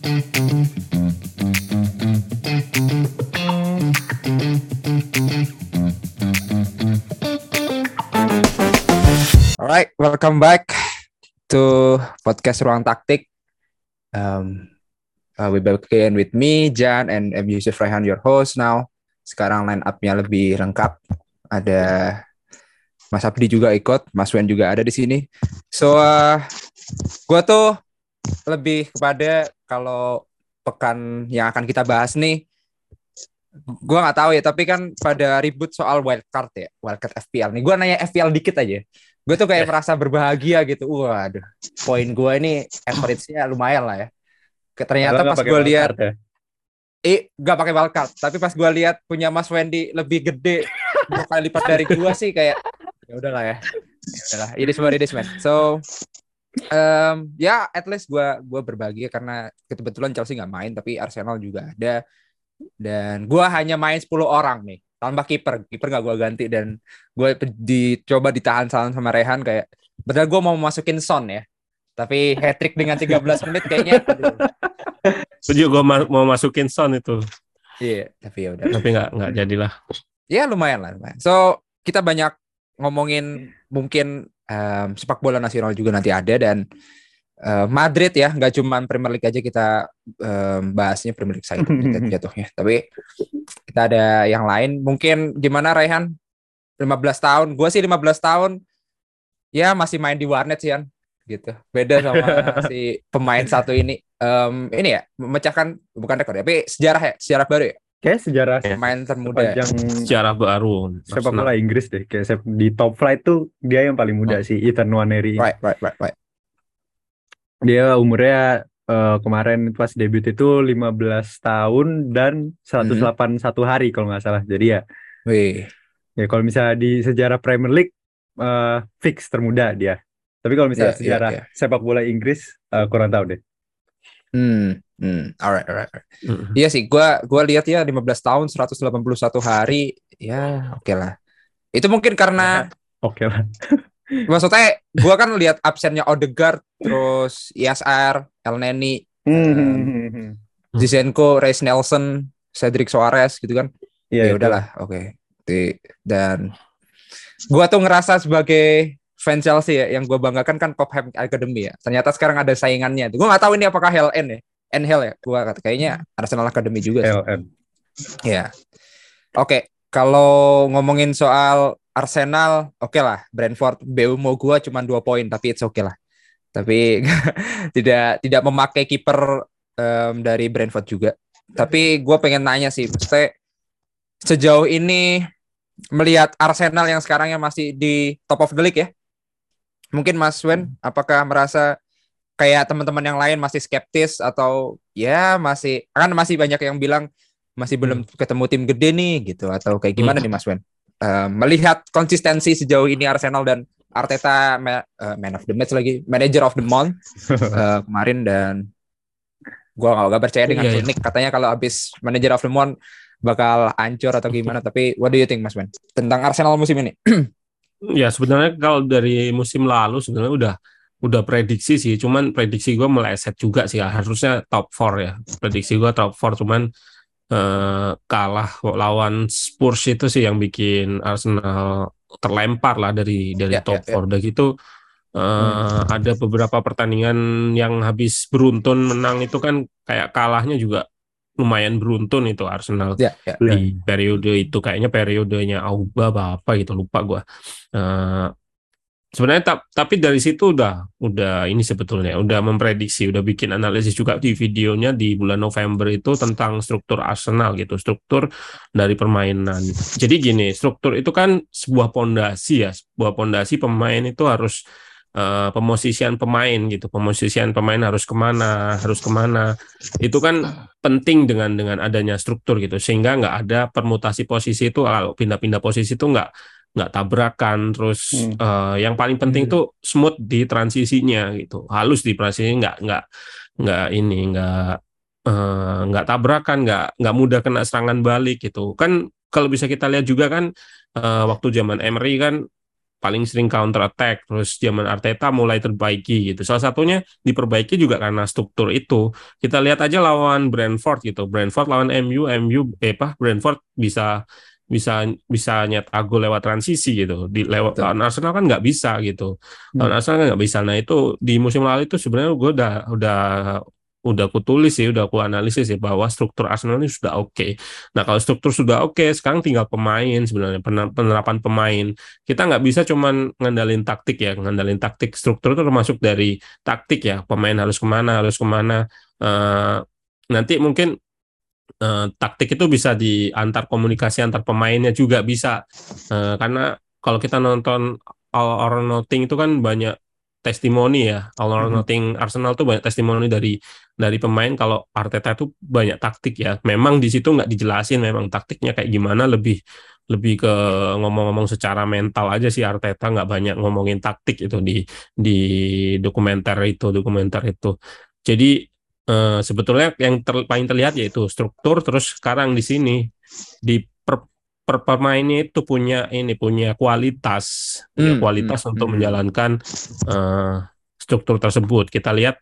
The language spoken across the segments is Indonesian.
Alright, welcome back to podcast Ruang Taktik. Um, uh, we back again with me, Jan, and I'm Yusuf Raihan, your host now. Sekarang line up-nya lebih lengkap. Ada Mas Abdi juga ikut, Mas Wen juga ada di sini. So, uh, gue tuh lebih kepada kalau pekan yang akan kita bahas nih, gue nggak tahu ya, tapi kan pada ribut soal wildcard ya, wildcard FPL nih. Gue nanya FPL dikit aja gue tuh kayak merasa berbahagia gitu. Waduh, poin gue ini average-nya lumayan lah ya. Ternyata pas gue lihat, ya? eh gak pakai wildcard, tapi pas gue lihat punya Mas Wendy lebih gede dua kali lipat dari gue sih kayak ya udahlah ya. Ya udahlah, ini semua ini man. So um, ya at least gue gue berbahagia karena kebetulan Chelsea nggak main tapi Arsenal juga ada. Dan gue hanya main 10 orang nih tambah kiper. Kiper nggak gue ganti dan gue dicoba ditahan salam sama Rehan kayak benar gue mau masukin Son ya. Tapi hat trick dengan 13 menit kayaknya setuju gue ma mau masukin Son itu. Iya tapi ya udah. Tapi nggak nggak jadilah. Ya lumayan lah lumayan. so kita banyak ngomongin mungkin um, sepak bola nasional juga nanti ada dan uh, Madrid ya, nggak cuma Premier League aja kita um, bahasnya Premier League saya jatuhnya. Tapi kita ada yang lain. Mungkin gimana Raihan? 15 tahun. Gue sih 15 tahun ya masih main di warnet sih kan gitu. Beda sama si pemain satu ini. Um, ini ya memecahkan bukan rekor ya, tapi sejarah ya, sejarah baru ya. Kayak sejarah pemain termuda ya. sejarah baru sepak bola Inggris deh. Kayak di top flight tuh dia yang paling muda oh. sih, Ethan Nwaneri. Right, right, right, right dia umurnya uh, kemarin pas debut itu 15 tahun dan 181 hmm. hari kalau nggak salah. Jadi ya. Wih. Ya kalau misalnya di sejarah Premier League uh, fix termuda dia. Tapi kalau misalnya yeah, sejarah yeah, yeah. sepak bola Inggris uh, kurang tahu deh. Hmm, hmm, alright, alright. alright. Mm-hmm. Iya sih, gua gua lihat ya 15 tahun 181 hari, ya oke okay lah. Itu mungkin karena oke okay lah. Maksudnya gue kan lihat absennya Odegaard, terus ISR, El Neni, um, Zizenko, Reis Nelson, Cedric Suarez gitu kan. Iya, ya udahlah, oke. Okay. Dan gue tuh ngerasa sebagai fans Chelsea ya, yang gue banggakan kan Cobham Academy ya. Ternyata sekarang ada saingannya. Gue nggak tahu ini apakah HLN ya, NHL ya. Gue kayaknya Arsenal Academy juga. Sih. HLN. Ya. Oke, okay. kalau ngomongin soal Arsenal oke okay lah Brentford BU mau gua cuma dua poin tapi it's oke okay lah tapi tidak tidak memakai kiper um, dari Brentford juga tapi gue pengen nanya sih maksudnya sejauh ini melihat Arsenal yang sekarang yang masih di top of the league ya mungkin Mas Wen apakah merasa kayak teman-teman yang lain masih skeptis atau ya masih kan masih banyak yang bilang masih belum hmm. ketemu tim gede nih gitu atau kayak gimana hmm. nih Mas Wen? uh, melihat konsistensi sejauh ini Arsenal dan Arteta ma uh, man of the match lagi, manager of the month uh, kemarin dan gua nggak gak percaya dengan yeah, iya. Nick katanya kalau habis manager of the month bakal hancur atau gimana tapi what do you think Mas Ben tentang Arsenal musim ini? ya sebenarnya kalau dari musim lalu sebenarnya udah udah prediksi sih, cuman prediksi gue meleset juga sih ya. harusnya top 4 ya. Prediksi gue top 4 cuman uh, kalah lawan Spurs itu sih yang bikin Arsenal terlempar lah dari dari ya, top 4 ya, ya. udah gitu uh, hmm. ada beberapa pertandingan yang habis beruntun menang itu kan kayak kalahnya juga lumayan beruntun itu Arsenal. Ya, ya, di periode itu kayaknya periodenya Auba apa apa gitu lupa gue uh, sebenarnya ta tapi dari situ udah udah ini sebetulnya udah memprediksi udah bikin analisis juga di videonya di bulan November itu tentang struktur Arsenal gitu struktur dari permainan. Jadi gini struktur itu kan sebuah pondasi ya sebuah pondasi pemain itu harus uh, pemosisian pemain gitu. Pemosisian pemain harus ke mana harus ke mana. Itu kan penting dengan dengan adanya struktur gitu. Sehingga nggak ada permutasi posisi itu kalau pindah-pindah posisi itu nggak nggak tabrakan. Terus hmm. uh, yang paling penting hmm. tuh smooth di transisinya gitu. Halus di transisinya nggak nggak nggak ini nggak uh, nggak tabrakan nggak nggak mudah kena serangan balik gitu. Kan kalau bisa kita lihat juga kan uh, waktu zaman Emery kan paling sering counter attack terus zaman Arteta mulai terbaiki gitu. Salah satunya diperbaiki juga karena struktur itu. Kita lihat aja lawan Brentford gitu. Brentford lawan MU MU eh apa Brentford bisa bisa bisa nyetak gol lewat transisi gitu. Di lewat lawan Arsenal kan nggak bisa gitu. Lawan Arsenal kan nggak bisa. Nah itu di musim lalu itu sebenarnya gue udah udah udah aku tulis sih, udah aku analisis sih bahwa struktur Arsenal ini sudah oke. Okay. Nah kalau struktur sudah oke, okay, sekarang tinggal pemain sebenarnya penerapan pemain. Kita nggak bisa cuman ngandalin taktik ya, ngandalin taktik struktur itu termasuk dari taktik ya. Pemain harus ke mana, harus ke mana. Uh, nanti mungkin uh, taktik itu bisa di antar komunikasi antar pemainnya juga bisa. Uh, karena kalau kita nonton All or Nothing itu kan banyak testimoni ya. All or Nothing. Arsenal tuh banyak testimoni dari dari pemain. Kalau Arteta itu banyak taktik ya. Memang di situ nggak dijelasin memang taktiknya kayak gimana. Lebih lebih ke ngomong-ngomong secara mental aja sih Arteta. Nggak banyak ngomongin taktik itu di di dokumenter itu dokumenter itu. Jadi eh, sebetulnya yang ter, paling terlihat yaitu struktur. Terus sekarang di sini di per, pemainnya itu punya ini punya kualitas punya Hmm, kualitas hmm, untuk hmm. menjalankan eh, struktur tersebut. Kita lihat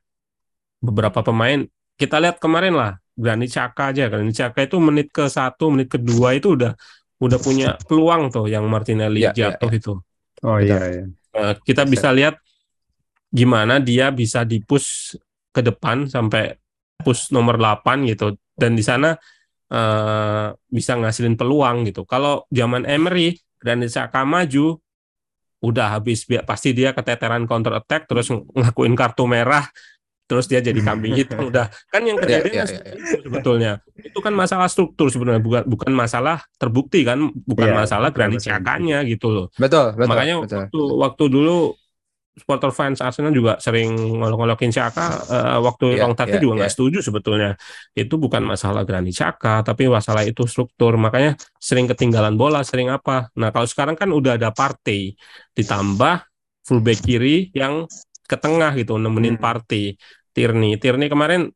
beberapa pemain. Kita lihat kemarin lah Granit Xhaka aja. Granit Xhaka itu menit ke satu menit kedua itu udah udah punya peluang tuh yang Martinelli Ya, ya, jatuh itu. Oh iya iya. Eh, kita bisa lihat gimana dia bisa dipush ke depan sampai push nomor 8 gitu. Dan di sana eh, bisa ngasilin peluang gitu kalau zaman Emery Granit Xhaka maju udah habis Bi- pasti dia keteteran counter attack terus ng- ngakuin kartu merah terus dia jadi kambing hitam udah kan yang Ya, kejadian ya, seperti itu sebetulnya itu kan masalah struktur sebenarnya bukan bukan masalah terbukti kan bukan Iya, masalah Granit. Xhaka-nya gitu loh Betul, betul. makanya betul. waktu waktu dulu supporter fans Arsenal juga sering ngolok-ngolokin Xhaka eh, waktu Iya, Long Tati iya, juga nggak iya. setuju sebetulnya. Itu bukan masalah Granit Xhaka tapi masalah itu struktur. Makanya sering ketinggalan bola sering apa. Nah kalau sekarang kan udah ada Partey ditambah fullback kiri yang ke tengah gitu nemenin Hmm. Partey Tierney. Tierney kemarin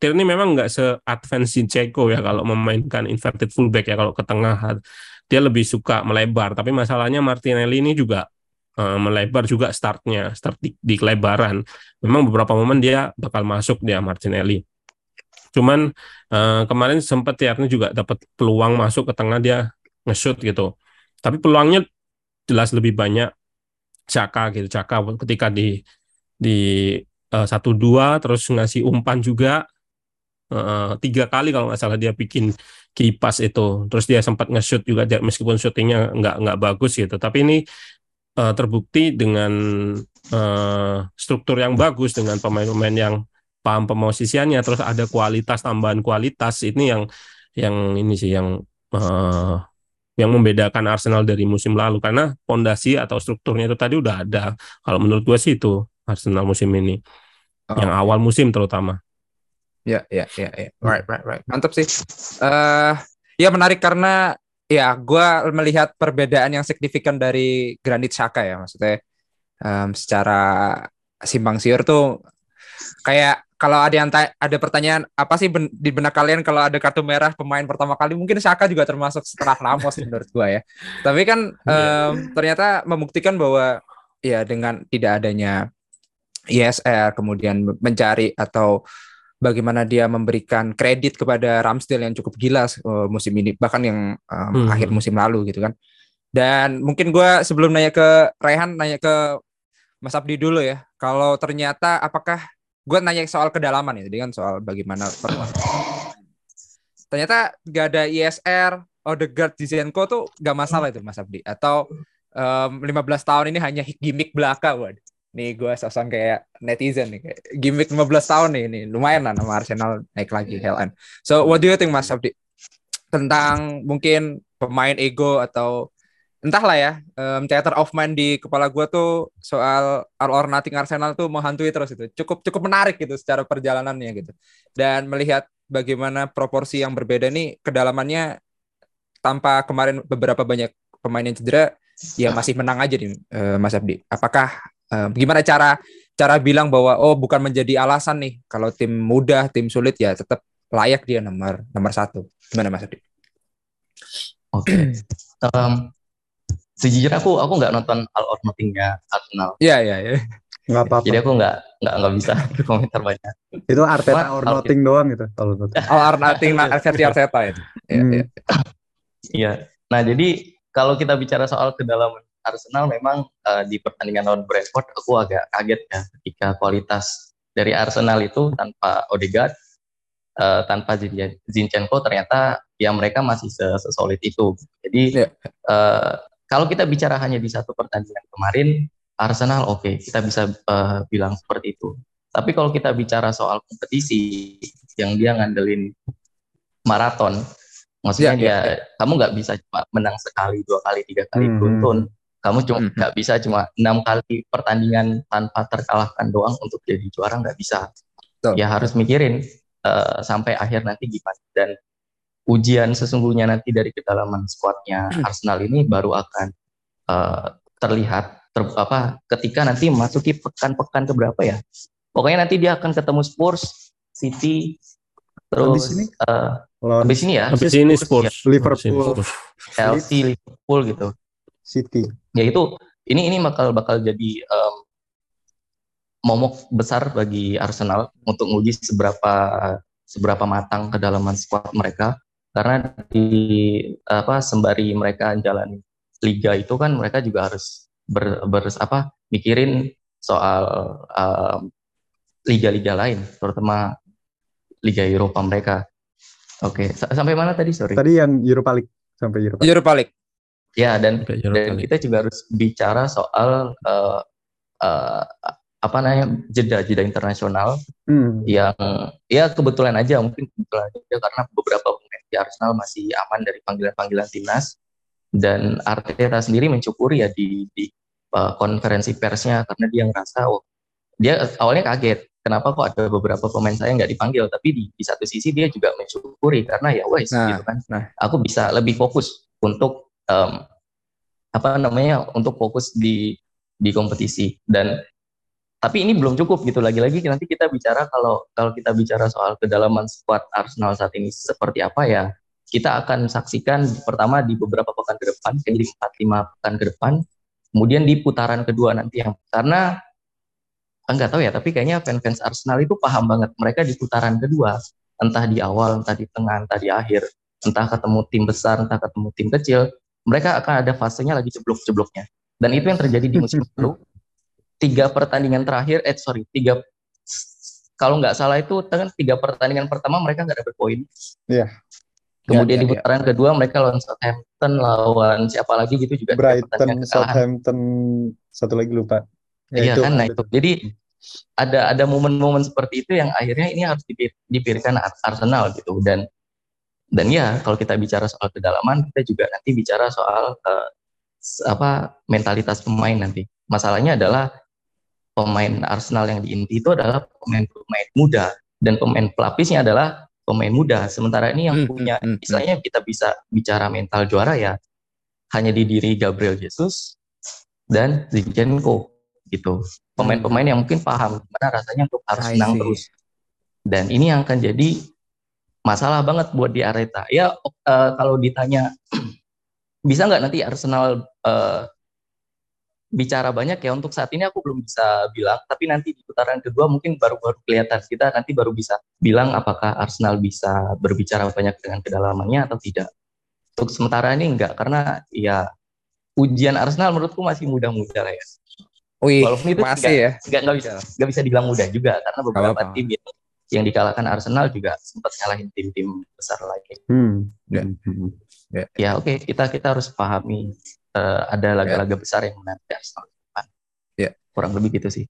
Tierney memang nggak se-advance Zinchenko ya kalau memainkan inverted fullback ya kalau ke tengah. Dia lebih suka melebar. Tapi masalahnya Martinelli ini juga eh, melebar juga startnya start di, di kelebaran. Memang beberapa momen dia bakal masuk dia Martinelli. Cuman eh, kemarin sempat Tierney juga dapat peluang masuk ke tengah dia nge-shoot gitu. Tapi peluangnya jelas lebih banyak Caka gitu. Caka ketika di di eh, satu dua terus ngasih umpan juga Eh, tiga kali kalau nggak salah dia bikin kipas itu. Terus dia sempat nge-shoot juga meskipun syutingnya nggak nggak bagus gitu. Tapi ini eh, terbukti dengan eh, struktur yang bagus dengan pemain-pemain yang paham pemosisiannya. Terus ada kualitas tambahan kualitas. Ini yang yang ini sih yang eh, yang membedakan Arsenal dari musim lalu. Karena pondasi atau strukturnya itu tadi udah ada. Kalau menurut gua sih itu Arsenal musim ini. Oh, yang awal musim terutama. Ya, ya, ya, ya. Right, right, right. Mantap sih. eh ya menarik karena ya gue melihat perbedaan yang signifikan dari Granit Xhaka ya, maksudnya em, secara simpang siur tuh kayak kalau ada yang ada pertanyaan apa sih ben- di benak kalian kalau ada kartu merah pemain pertama kali mungkin Xhaka juga termasuk setelah Ramos menurut gue ya. Tapi kan em, ternyata membuktikan bahwa ya dengan tidak adanya ISR kemudian mencari atau bagaimana dia memberikan kredit kepada Ramsdale yang cukup gila uh, musim ini bahkan yang um, Hmm. akhir musim lalu gitu kan. Dan mungkin gue sebelum nanya ke Rehan nanya ke Mas Abdi dulu ya. Kalau ternyata apakah gue nanya soal kedalaman ya kan soal bagaimana ternyata gak ada ISR Odegaard Zizenko tuh gak masalah itu Mas Abdi. Atau um, 15 tahun ini hanya gimmick belaka waduh nih gue sosan kayak netizen nih kayak gimmick 15 tahun nih ini lumayan lah nama Arsenal naik lagi hell end. So what do you think Mas Abdi? Tentang mungkin pemain ego atau entahlah ya um, theater of mind di kepala gue tuh soal all or nothing Arsenal tuh menghantui terus itu. Cukup cukup menarik gitu secara perjalanannya gitu. Dan melihat bagaimana proporsi yang berbeda nih kedalamannya tanpa kemarin beberapa banyak pemain yang cedera ya masih menang aja nih eh, Mas Abdi. Apakah eh, gimana cara cara bilang bahwa oh bukan menjadi alasan nih kalau tim mudah tim sulit ya tetap layak dia nomor nomor satu gimana Mas? Oke. Em, sejujurnya aku aku nggak nonton All or Nothing-nya Arsenal. Iya iya iya. Nggak apa-apa. Jadi aku nggak nggak nggak bisa komentar banyak. Itu Arteta Cuma or nothing doang gitu. All or nothing. All or nothing nah, versi Arteta itu. Iya, Hmm. iya. Iya. Nah, jadi kalau kita bicara soal kedalaman Arsenal memang eh, di pertandingan lawan Brentford aku agak kaget ya ketika kualitas dari Arsenal itu tanpa Odegaard eh, tanpa Zin- Zinchenko ternyata ya mereka masih se- sesolid itu. Jadi Iya. eh, kalau kita bicara hanya di satu pertandingan kemarin Arsenal oke kita bisa eh, bilang seperti itu. Tapi kalau kita bicara soal kompetisi yang dia ngandelin maraton, maksudnya Iya, dia kamu nggak bisa cuma menang sekali, dua kali, tiga kali Hmm. beruntun. Kamu cuma Hmm. nggak bisa cuma enam kali pertandingan tanpa terkalahkan doang untuk jadi juara nggak bisa. Betul. Ya harus mikirin eh, sampai akhir nanti gimana dan ujian sesungguhnya nanti dari kedalaman skuadnya Arsenal ini baru akan eh, terlihat ter, apa ketika nanti memasuki pekan-pekan keberapa ya. Pokoknya nanti dia akan ketemu Spurs, City, terus Habis ini? eh, Lawan habis ini ya Habis ini Spurs. Liverpool. Spurs. Chelsea, Liverpool gitu. City. Ya itu ini ini bakal bakal jadi em, momok besar bagi Arsenal untuk menguji seberapa seberapa matang kedalaman skuad mereka karena di apa sembari mereka jalan liga itu kan mereka juga harus ber, ber- apa mikirin soal liga-liga lain terutama liga Eropa mereka. Oke, sa- sampai mana tadi sorry? Tadi yang Europa League sampai Europa League. Europa League. Ya dan dan kita juga harus bicara soal eh, eh, apa namanya jeda-jeda internasional Hmm. yang ya kebetulan aja mungkin kebetulan aja karena beberapa pemain di Arsenal masih aman dari panggilan-panggilan timnas dan Arteta sendiri mencukuri ya di, di eh, konferensi persnya karena dia ngerasa oh dia awalnya kaget kenapa kok ada beberapa pemain saya nggak dipanggil tapi di, di satu sisi dia juga mencukuri karena ya wes Nah, gitu kan nah. aku bisa lebih fokus untuk em, apa namanya untuk fokus di di kompetisi. Dan tapi ini belum cukup gitu. Lagi-lagi nanti kita bicara kalau kalau kita bicara soal kedalaman skuad Arsenal saat ini seperti apa ya kita akan saksikan pertama di beberapa pekan ke depan kayak di 4 5 pekan ke depan kemudian di putaran kedua nanti yang karena enggak tahu ya tapi kayaknya fans-fans Arsenal itu paham banget. Mereka di putaran kedua entah di awal entah di tengah entah di akhir entah ketemu tim besar entah ketemu tim kecil mereka akan ada fasenya lagi ceblok-cebloknya dan itu yang terjadi di musim lalu tiga pertandingan terakhir eh sorry tiga kalau nggak salah itu kan tiga pertandingan pertama mereka nggak dapat poin Iya. kemudian Iya, di iya, putaran kedua mereka lawan Southampton lawan siapa lagi gitu juga Brighton, Southampton, satu lagi lupa. Ya, Iya itu. kan, nah itu. Jadi ada ada momen-momen seperti itu yang akhirnya ini harus dipikirkan Ar- Arsenal gitu dan dan ya kalau kita bicara soal kedalaman kita juga nanti bicara soal s- apa mentalitas pemain nanti. Masalahnya adalah pemain Arsenal yang di inti itu adalah pemain-pemain muda dan pemain pelapisnya adalah pemain muda. Sementara ini yang Hmm, punya hmm, hmm. istilahnya kita bisa bicara mental juara ya hanya di diri Gabriel Jesus dan Zinchenko gitu. Pemain-pemain yang mungkin paham gimana rasanya untuk harus menang terus. Dan ini yang akan jadi masalah banget buat di Areta. Ya eh, kalau ditanya bisa nggak nanti Arsenal eh, bicara banyak? Ya untuk saat ini aku belum bisa bilang tapi nanti di putaran kedua mungkin baru baru kelihatan. Kita nanti baru bisa bilang apakah Arsenal bisa berbicara banyak dengan kedalamannya atau tidak. Untuk sementara ini enggak karena ya ujian Arsenal menurutku masih muda-muda lah ya. Wih, Walaupun itu masih ya. nggak nggak bisa nggak bisa dibilang mudah juga karena beberapa tim yang, yang dikalahkan Arsenal juga sempat ngalahin tim-tim besar lagi Hmm. Ya. Hmm. ya oke kita kita harus pahami eh, ada laga-laga besar yang menanti Arsenal. Ya. kurang lebih gitu sih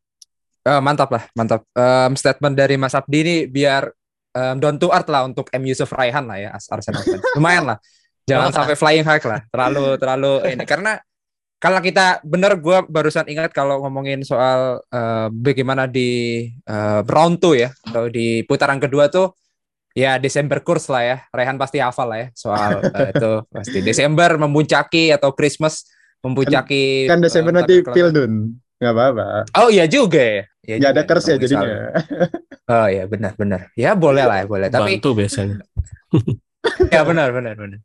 Eh, mantap lah, mantap. Em, statement dari Mas Abdi ini biar em, down to earth lah untuk M Yusuf Raihan lah ya, as Arsenal. Lumayan lah. Jangan sampai flying high lah. Terlalu terlalu ini karena kalau kita bener gue barusan ingat kalau ngomongin soal eh, bagaimana di eh, round two ya atau di putaran kedua tuh ya Desember kurs lah ya. Raihan pasti hafal lah ya soal eh, itu pasti Desember memuncaki atau Christmas memuncaki Kan Desember eh, nanti Pildun. Nggak apa-apa. Oh iya juga ya. Iya Ya ada kers ya jadinya. Oh iya benar-benar. Ya boleh lah ya boleh. Tapi Bantu biasanya. Ya benar benar benar.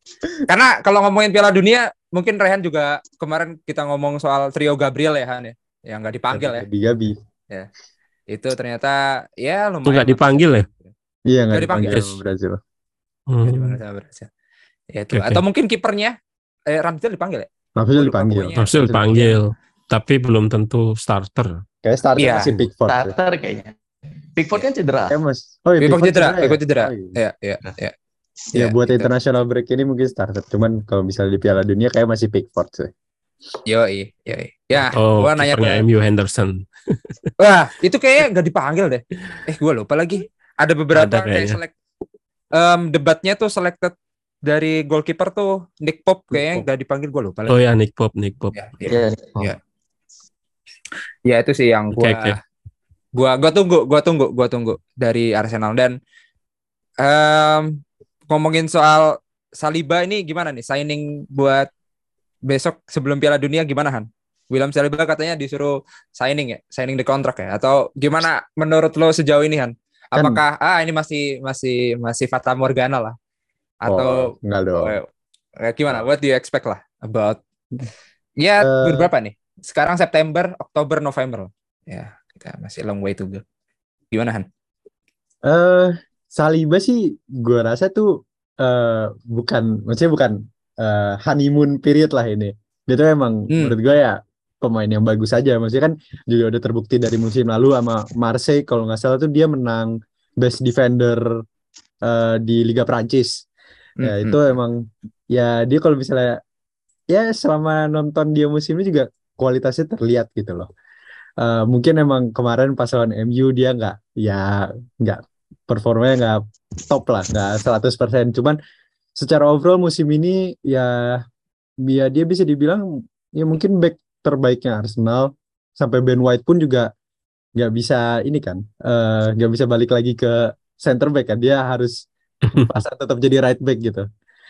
Karena kalau ngomongin Piala Dunia, mungkin Rehan juga kemarin kita ngomong soal trio Gabriel ya Han ya, yang nggak dipanggil ya. Gabi-gabi. Itu ternyata ya lumayan. Itu nggak dipanggil ya? Iya nggak dipanggil. dipanggil sama Brazil. Hmm. dipanggil sama Brazil. Ya itu. Oke. Atau mungkin kipernya eh Ramsdale dipanggil ya? Ramsdale dipanggil. Harusnya dipanggil, tapi belum tentu starter. Kayak starter Iya. masih Pickford. Starter kayaknya. Pickford kan cedera. Mas. Oh iya, Pickford cedera, ya? Pickford cedera. Oh, iya. Ya, ya, ya. Ya, buat gitu. international break ini mungkin starter. Cuman kalau misalnya di Piala Dunia kayak masih Pickford sih. Yoi, yoi. Ya, Oh, gua nanya ke MU Henderson. Wah, itu kayaknya nggak dipanggil deh. Eh, gua lupa lagi. Ada beberapa Ada kayak select em, debatnya tuh selected dari goalkeeper tuh Nick Pope kayaknya Pope. nggak dipanggil gua lupa lagi. Oh ya Nick Pope, Nick Pope. Ya, ya. Iya. Iya. Ya, itu sih yang gua oke. gua gua tunggu, gua tunggu, gua tunggu dari Arsenal dan em, ngomongin soal Saliba ini gimana nih signing buat besok sebelum Piala Dunia gimana Han? William Saliba katanya disuruh signing ya, signing the contract ya atau gimana menurut lo sejauh ini Han? Kan- Apakah ah ini masih masih masih fata morgana lah atau oh, enggak dong. eh, eh, gimana? What do you expect lah about ya Eh, berapa nih? Sekarang September, Oktober, November. Ya, kita masih long way to go. Gimana Han? Eh, Saliba sih gue rasa tuh eh bukan maksudnya bukan eh, honeymoon period lah ini. Dia tuh emang Hmm. menurut gue ya pemain yang bagus aja. Maksudnya kan juga udah terbukti dari musim lalu sama Marseille kalau nggak salah tuh dia menang best defender eh, di Liga Prancis. Ya Hmm, itu emang ya dia kalau misalnya ya selama nonton dia musim ini juga kualitasnya terlihat gitu loh. Eh, mungkin emang kemarin pas lawan MU dia nggak ya nggak performanya nggak top lah nggak 100% cuman secara overall musim ini ya ya dia bisa dibilang ya mungkin back terbaiknya Arsenal sampai Ben White pun juga nggak bisa ini kan eh, nggak bisa balik lagi ke center back kan dia harus pasang tetap jadi right back gitu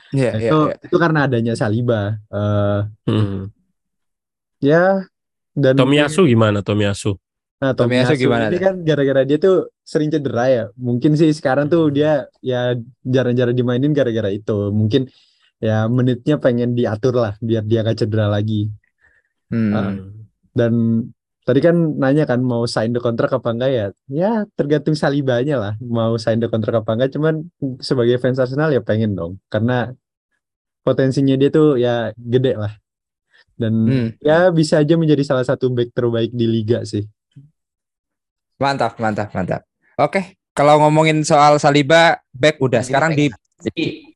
Iya, Nah, iya, itu iya. itu karena adanya Saliba Eh, Hmm. ya dan Tomiyasu gimana Tomiyasu? Nah, Tomiyasu Tomiyasu gimana ini kan gara-gara dia tuh sering cedera ya. Mungkin sih sekarang tuh dia ya jarang-jarang dimainin gara-gara itu. Mungkin ya menitnya pengen diatur lah biar dia gak cedera lagi. Hmm. Ah. Dan tadi kan nanya kan mau sign the kontrak apa enggak ya? Ya tergantung Salibanya lah. Mau sign the kontrak apa enggak. Cuman sebagai fans Arsenal ya pengen dong. Karena potensinya dia tuh ya gede lah. Dan Hmm. ya bisa aja menjadi salah satu back terbaik di liga sih. Mantap, mantap, mantap. Oke, kalau ngomongin soal Saliba, back udah. Sekarang di Jadi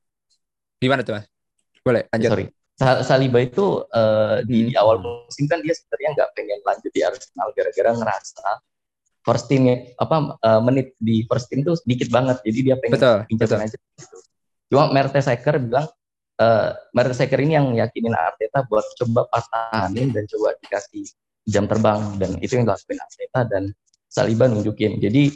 gimana tuh Mas? Boleh lanjut. sorry. Sa- Saliba itu eh, di, di awal musim kan dia sebenarnya nggak pengen lanjut di Arsenal gara-gara ngerasa first team apa eh, menit di first team tuh sedikit banget. Jadi dia pengen Betul, betul. aja gitu. Cuma Mertesacker bilang eh Mertesacker ini yang yakinin Arteta buat coba pertahanin dan coba dikasih jam terbang dan itu yang dilakuin Arteta dan Saliba nunjukin. Jadi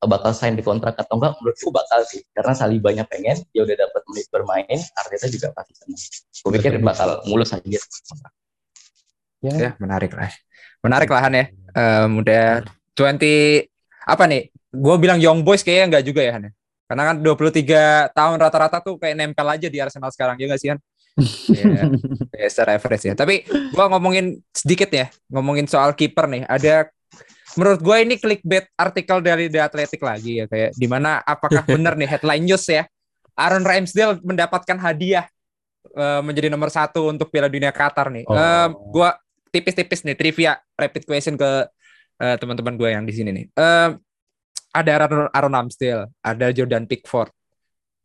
eh, bakal sign di kontrak atau enggak menurutku bakal sih karena Salibanya pengen dia udah dapat menit bermain Arteta juga pasti senang. Gue pikir bakal mulus aja. Ya, menarik lah. Menarik lah Han ya. Em, udah 20 apa nih? Gue bilang young boys kayaknya enggak juga ya Han ya. Karena kan 23 tahun rata-rata tuh kayak nempel aja di Arsenal sekarang ya nggak sih Han? Iya, kayak secara average ya. Tapi gua ngomongin sedikit ya, ngomongin soal kiper nih. Ada menurut gue ini clickbait artikel dari The Athletic lagi ya kayak di mana apakah benar nih headline news ya Aaron Ramsdale mendapatkan hadiah eh, menjadi nomor satu untuk Piala Dunia Qatar nih. Oh. Eh, gua tipis-tipis nih trivia rapid question ke eh, teman-teman gue yang di sini nih. Eh, ada Aaron, Aaron Ramsdale, ada Jordan Pickford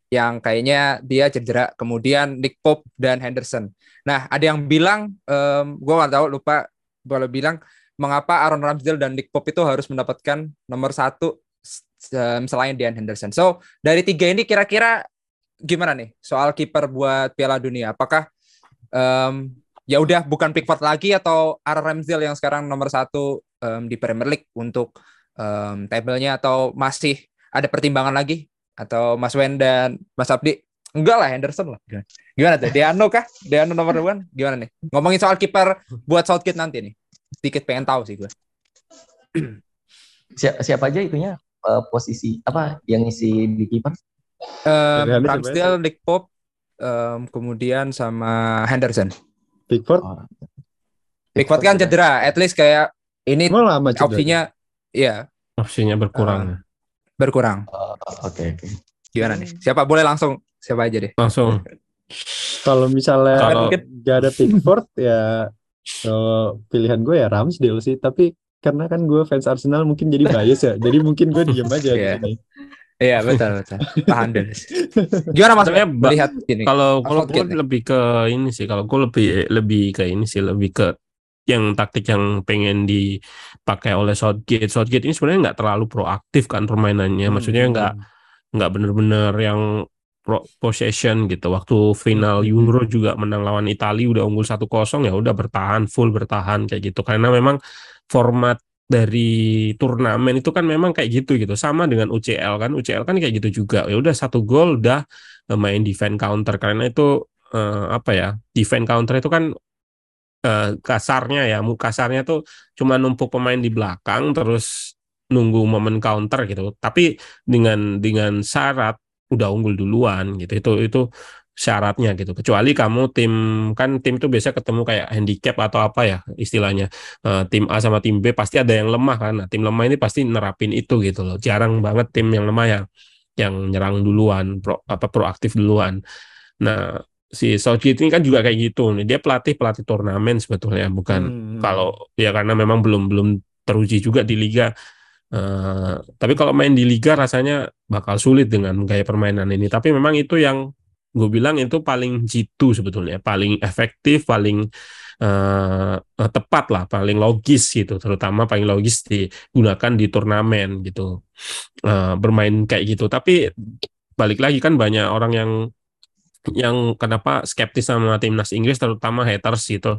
yang kayaknya dia cedera, kemudian Nick Pope dan Henderson. Nah, ada yang bilang, em, gue nggak tahu, lupa, boleh bilang mengapa Aaron Ramsdale dan Nick Pope itu harus mendapatkan nomor satu selain Dean Henderson. So dari tiga ini kira-kira gimana nih soal kiper buat Piala Dunia? Apakah em, ya udah bukan Pickford lagi atau Aaron Ramsdale yang sekarang nomor satu em, di Premier League untuk em, tabelnya atau masih ada pertimbangan lagi? Atau Mas Wen dan Mas Abdi? Enggak lah Henderson lah. Gimana tuh? Deano kah? Deano nomor one? Gimana nih? Ngomongin soal kiper buat Southgate nanti nih sedikit pengen tahu sih gue Siapa, siapa aja itunya eh, posisi apa yang ngisi di kiper? Um, Ramsdale, Nick Pope, um, kemudian sama Henderson. Pickford Oh. Pickford kan cedera, at least kayak ini lama cedera. opsinya ya Opsinya berkurang. berkurang. Oh, Oke oke. Gimana nih? Siapa boleh langsung siapa aja deh. Langsung. Kalau misalnya Kalau- nggak ada Pickford ya kalau pilihan gue ya Ramsdale sih. Tapi karena kan gue fans Arsenal mungkin jadi bias ya. Jadi mungkin gue diem aja di Iya. sini. Iya betul betul. Tahan deh. Gimana Mas ba- melihat ini? Kalau kalau gue nih. lebih ke ini sih, kalau gue lebih lebih ke ini sih, lebih ke yang taktik yang pengen dipakai oleh Southgate. Southgate ini sebenarnya nggak terlalu proaktif kan permainannya, maksudnya nggak nggak bener-bener yang possession gitu. Waktu final Hmm. Euro juga menang lawan Italia udah unggul 1-0 ya udah bertahan full bertahan kayak gitu. Karena memang format dari turnamen itu kan memang kayak gitu gitu. Sama dengan UCL kan. UCL kan kayak gitu juga. Ya udah satu gol udah eh, main defend counter karena itu eh, apa ya? Defend counter itu kan eh, kasarnya ya, kasarnya tuh cuma numpuk pemain di belakang terus nunggu momen counter gitu. Tapi dengan dengan syarat udah unggul duluan gitu. Itu itu syaratnya gitu. Kecuali kamu tim kan tim itu biasa ketemu kayak handicap atau apa ya istilahnya. Eh, tim A sama tim B pasti ada yang lemah kan. Nah, tim lemah ini pasti nerapin itu gitu loh. Jarang banget tim yang lemah yang yang nyerang duluan, pro, apa proaktif duluan. Nah, si Southgate ini kan juga kayak gitu nih. Dia pelatih pelatih turnamen sebetulnya bukan Hmm. kalau ya karena memang belum belum teruji juga di liga. Eh, tapi kalau main di liga rasanya bakal sulit dengan gaya permainan ini. Tapi memang itu yang gue bilang itu paling jitu sebetulnya, paling efektif, paling eh, tepat lah, paling logis gitu. Terutama paling logis digunakan di turnamen gitu. Eh, bermain kayak gitu. Tapi balik lagi kan banyak orang yang yang kenapa skeptis sama timnas Inggris terutama haters gitu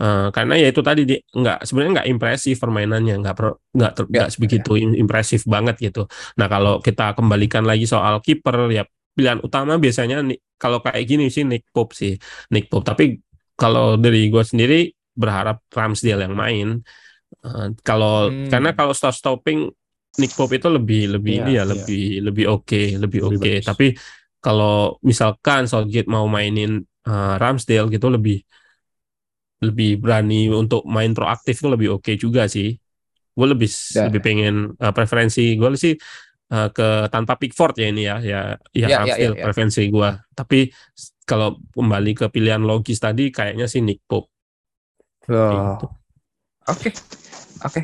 Eh, karena ya itu tadi di nggak sebenarnya nggak impresif permainannya nggak pro- nggak ter- Ya, begitu im- impresif banget gitu nah kalau kita kembalikan lagi soal kiper ya pilihan utama biasanya kalau kayak gini sih Nick Pope sih Nick Pope tapi kalau dari gue sendiri berharap Ramsdale yang main Eh, kalau Hmm. karena kalau stop stopping Nick Pope itu lebih lebih Iya, ini ya iya. lebih lebih oke lebih Lebih oke bagus. tapi kalau misalkan Southgate mau mainin eh, Ramsdale gitu lebih lebih berani untuk main proaktif itu lebih oke juga sih. Gue lebih Ya. lebih pengen eh, preferensi gue sih eh, ke tanpa Pickford ya ini ya ya ya, Ya, ya, Ramsdale ya, ya. preferensi gue. Tapi kalau kembali ke pilihan logis tadi kayaknya sih Nick Pope. Oh. Gitu. Oke, oke.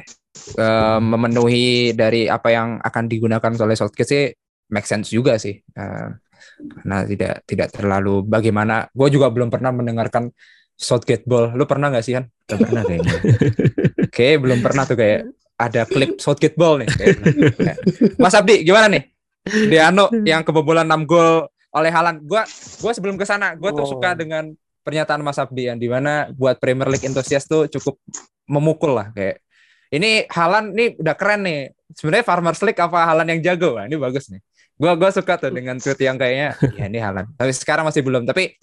Eh, memenuhi dari apa yang akan digunakan oleh Southgate sih make sense juga sih. Eh, karena tidak tidak terlalu bagaimana. Gue juga belum pernah mendengarkan Southgate ball. Lu pernah nggak sih kan? Gak pernah kayaknya. Oke, belum pernah tuh kayak ada klip Southgate ball nih. Kayak belum. Kayak. Mas Abdi, gimana nih? Diano yang kebobolan 6 gol oleh Halan. Gua gua sebelum ke sana, gua tuh Oh. suka dengan pernyataan Mas Abdi yang di mana buat Premier League enthusiast tuh cukup memukul lah kayak ini Halan nih udah keren nih. Sebenarnya Farmers League apa Halan yang jago? Wah, ini bagus nih. Gua gua suka tuh dengan tweet yang kayaknya ya ini Halan. Tapi sekarang masih belum. Tapi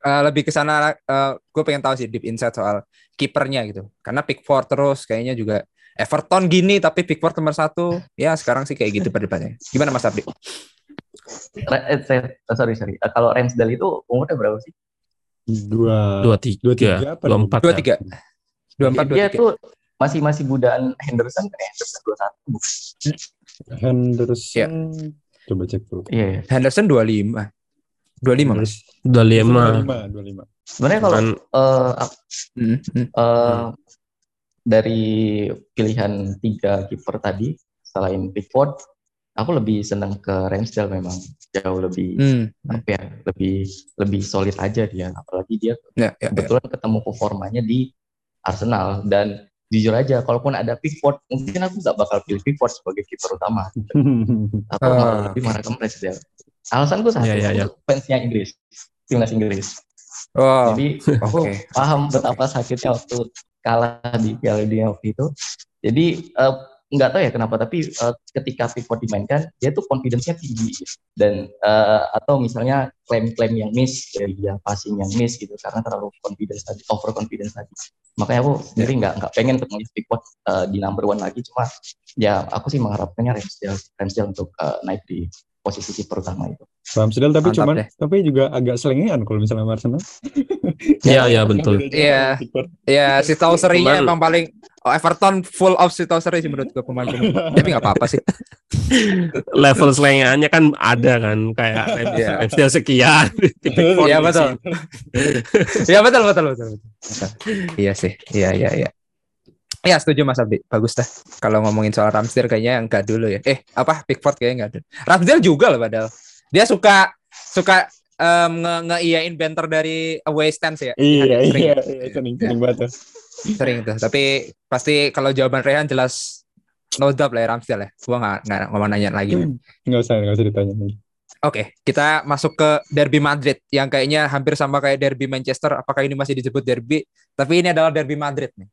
eh, lebih ke sana gue pengen tahu sih deep insight soal kipernya gitu. Karena Pickford terus kayaknya juga Everton gini tapi Pickford nomor satu. Ya sekarang sih kayak gitu perdebatannya. Gimana Mas Abdi? Eh, saya- eh, sorry sorry. Eh, Kalau Ramsdale itu umurnya berapa sih? Dua Dua tiga, dua tiga dua empat. Dua tiga. Dua empat dua Dia tiga. tuh masih masih budaan Henderson kan Henderson dua satu. Henderson. Coba cek dulu. Iya. iya. Henderson dua lima. Dua lima mas. Udah lima. dua lima. Sebenarnya kalau ap- Hmm, hmm. eh, dari pilihan tiga kiper tadi selain Pickford, aku lebih senang ke Ramsdale memang jauh lebih Hmm. apa ya lebih lebih solid aja dia apalagi dia Ya, ya, ya. kebetulan ketemu performanya di Arsenal dan jujur aja kalaupun ada Pickford mungkin aku nggak bakal pilih Pickford sebagai kiper utama. Aku malah lebih marah ke Ramsdale alasanku satu Ya, ya, ya. aku fansnya Inggris. Timnas Inggris. Oh, jadi oke. aku paham betapa sakitnya waktu kalah di Piala Dunia waktu itu. Jadi eh, nggak tahu ya kenapa tapi eh, ketika Pickford dimainkan dia tuh confidence-nya tinggi. Dan eh, atau misalnya klaim-klaim yang miss dari dia passing yang miss gitu karena terlalu confidence tadi over confidence tadi. Makanya aku sendiri nggak nggak pengen untuk melihat Pickford eh, di number one lagi. Cuma ya aku sih mengharapkannya Ramsdale Ramsdale untuk eh, naik di posisi kiper utama itu Ramsdale tapi Mantap cuman deh. tapi juga agak selengean kalau misalnya sama Arsenal. Iya, iya, betul. Iya. sama Pickford. Ya, si Tauserinya emang paling oh, Everton full of si Tauseri sih menurut gue pemain-pemain. Tapi nggak apa-apa sih. level selengaannya kan ada kan kayak Iya. Ramsdale sekian Iya betul. Iya betul betul betul. betul. Betul. Iya sih. Iya iya iya. Ya setuju Mas Abdi. Bagus dah. Kalau ngomongin soal Ramsdale kayaknya enggak dulu ya. Eh apa Pickford kayaknya enggak dulu. Ramsdale juga loh padahal. Dia suka suka em, nge ngeiyain banter dari away stance ya. Iya Sering iya ya? iya sering sering banget. Sering tuh. Tapi pasti kalau jawaban Rehan jelas no doubt lah ya Ramsdale ya. Gua nggak nggak mau nanya lagi. Nggak usah nggak usah ditanya lagi. Oke, kita masuk ke derby Madrid yang kayaknya hampir sama kayak derby Manchester. Apakah ini masih disebut derby? Tapi ini adalah derby Madrid nih.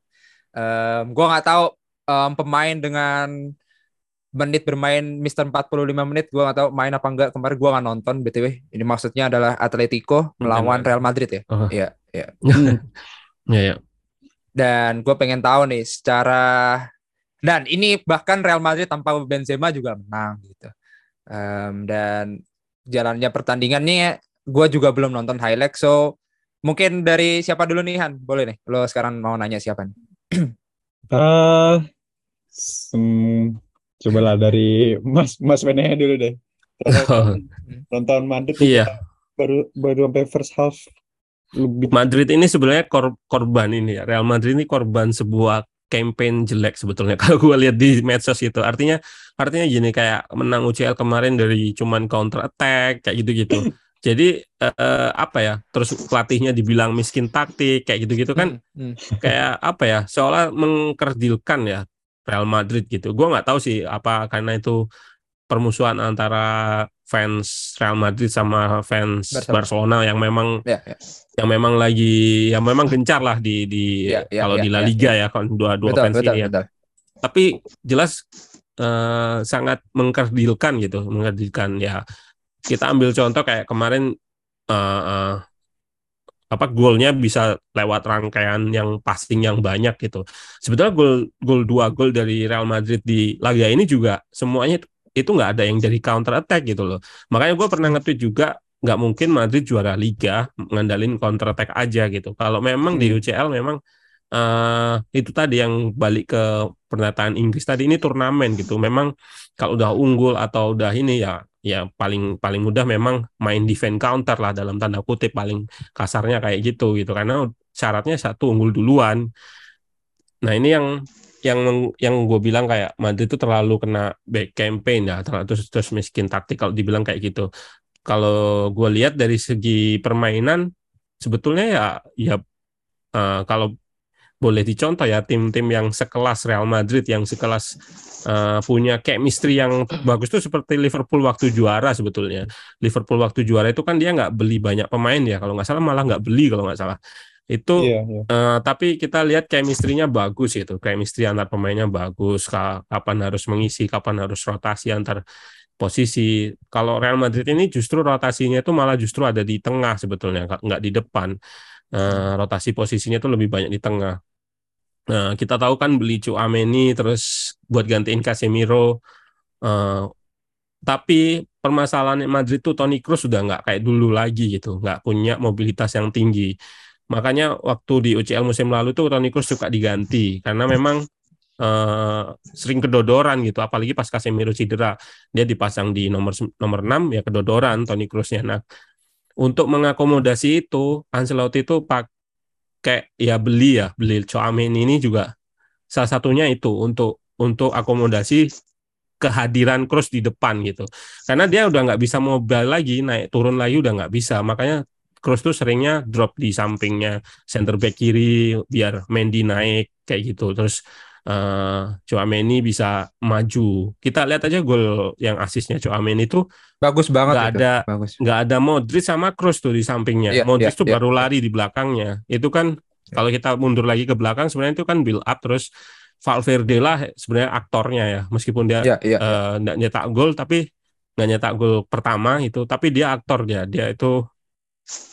Em, gua nggak tahu em, pemain dengan menit bermain Mister 45 menit gua nggak tahu main apa enggak kemarin gua nggak nonton btw ini maksudnya adalah Atletico melawan Real Madrid ya? Oh. iya iya. Ya ya dan gue pengen tahu nih secara dan ini bahkan Real Madrid tanpa Benzema juga menang gitu. Em, dan jalannya pertandingannya gue juga belum nonton highlight so mungkin dari siapa dulu nih Han? Boleh nih lo sekarang mau nanya siapa nih Ah, sem- cobalah dari Mas Mas Wenehe dulu deh. Nonton, nonton Madrid iya. baru baru sampai first half lebih Madrid ini sebenarnya kor- korban ini ya. Real Madrid ini korban sebuah campaign jelek sebetulnya. Kalau gue lihat di medsos itu. Artinya artinya gini kayak menang UCL kemarin dari cuman counter attack kayak gitu-gitu jadi eh, apa ya terus pelatihnya dibilang miskin taktik kayak gitu-gitu kan Hmm, hmm. kayak apa ya seolah mengkerdilkan ya Real Madrid gitu. Gua nggak tahu sih apa karena itu permusuhan antara fans Real Madrid sama fans Barcelona. Barcelona, yang memang ya, ya. yang memang lagi yang memang gencar lah di di Ya, ya, kalau ya, di La ya, Liga ya, kan dua dua betul fans betul ini ya. Tapi jelas eh, sangat mengkerdilkan gitu, mengkerdilkan ya. Kita ambil contoh kayak kemarin eh, eh, apa golnya bisa lewat rangkaian yang passing yang banyak gitu. Sebetulnya gol gol dua gol dari Real Madrid di laga ini juga semuanya itu- nggak ada yang jadi counter attack gitu loh. Makanya gue pernah nge-tweet juga nggak mungkin Madrid juara Liga ngandalin counter attack aja gitu. Kalau memang di Hmm. UCL memang eh itu tadi yang balik ke pernyataan Inggris tadi ini turnamen gitu. Memang kalau udah unggul atau udah ini ya ya paling paling mudah memang main defense counter lah dalam tanda kutip paling kasarnya kayak gitu gitu karena syaratnya satu unggul duluan. Nah ini yang yang yang gue bilang kayak Madrid itu terlalu kena back campaign ya terlalu terus terus miskin taktik kalau dibilang kayak gitu. Kalau gue lihat dari segi permainan sebetulnya ya ya eh, kalau boleh dicontoh ya tim-tim yang sekelas Real Madrid yang sekelas eh, punya chemistry yang bagus tuh seperti Liverpool waktu juara sebetulnya. Liverpool waktu juara itu kan dia nggak beli banyak pemain ya kalau nggak salah malah nggak beli kalau nggak salah. Itu Iya, iya. Eh, tapi kita lihat chemistry-nya bagus itu. Chemistry antar pemainnya bagus. Ka- Kapan harus mengisi, kapan harus rotasi antar posisi. Kalau Real Madrid ini justru rotasinya itu malah justru ada di tengah sebetulnya, nggak di depan. Eh, rotasi posisinya itu lebih banyak di tengah. Nah, kita tahu kan beli Ameni terus buat gantiin Casemiro. Eh, tapi permasalahan Madrid tuh Toni Kroos sudah nggak kayak dulu lagi gitu, nggak punya mobilitas yang tinggi. Makanya waktu di UCL musim lalu tuh Toni Kroos suka diganti karena memang eh, sering kedodoran gitu, apalagi pas Casemiro cedera, dia dipasang di nomor nomor 6 ya kedodoran Toni Kroosnya. Nah, untuk mengakomodasi itu Ancelotti itu pakai ya beli ya, beli Tchouaméni ini juga salah satunya itu untuk untuk akomodasi kehadiran Kroos di depan gitu. Karena dia udah nggak bisa mobile lagi, naik turun lagi udah nggak bisa. Makanya Kroos tuh seringnya drop di sampingnya center back kiri biar Mendy naik kayak gitu. Terus eh Chouameni bisa maju. Kita lihat aja gol yang asisnya Chouameni itu bagus banget nggak itu. ada bagus nggak ada Modric sama Kroos tuh di sampingnya. Iya, Modric iya, tuh iya. baru lari di belakangnya. Itu kan kalau kita mundur lagi ke belakang sebenarnya itu kan build up terus Valverde lah sebenarnya aktornya ya meskipun dia iya eh, nggak nyetak gol tapi nggak nyetak gol pertama itu tapi dia aktor dia dia itu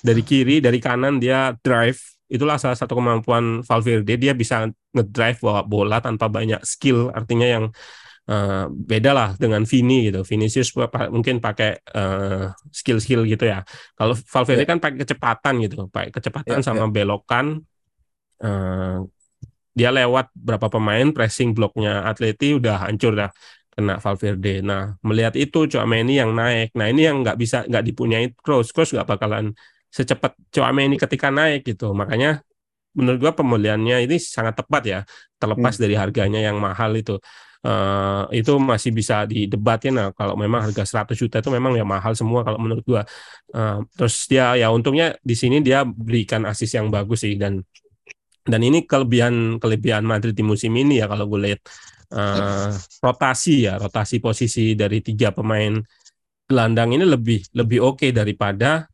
dari kiri dari kanan dia drive itulah salah satu kemampuan Valverde dia bisa ngedrive bawa bola tanpa banyak skill artinya yang uh, beda lah dengan Vini gitu. Vinicius mungkin pakai uh, skill-skill gitu ya. Kalau Valverde yeah. kan pakai kecepatan gitu, pakai kecepatan yeah, sama yeah. belokan. Uh, dia lewat berapa pemain pressing bloknya Atleti udah hancur dah kena Valverde. Nah melihat itu Chouameni yang naik. Nah ini yang nggak bisa nggak dipunyai Kroos. Kroos nggak bakalan secepat Chouameni ketika naik gitu. Makanya menurut gua pemulihannya ini sangat tepat ya. Terlepas hmm. dari harganya yang mahal itu. Uh, itu masih bisa didebatin nah kalau memang harga 100 juta itu memang ya mahal semua kalau menurut gua uh, terus dia ya untungnya di sini dia berikan asis yang bagus sih dan dan ini kelebihan kelebihan Madrid di musim ini ya kalau gue lihat uh, rotasi ya rotasi posisi dari tiga pemain gelandang ini lebih lebih oke okay daripada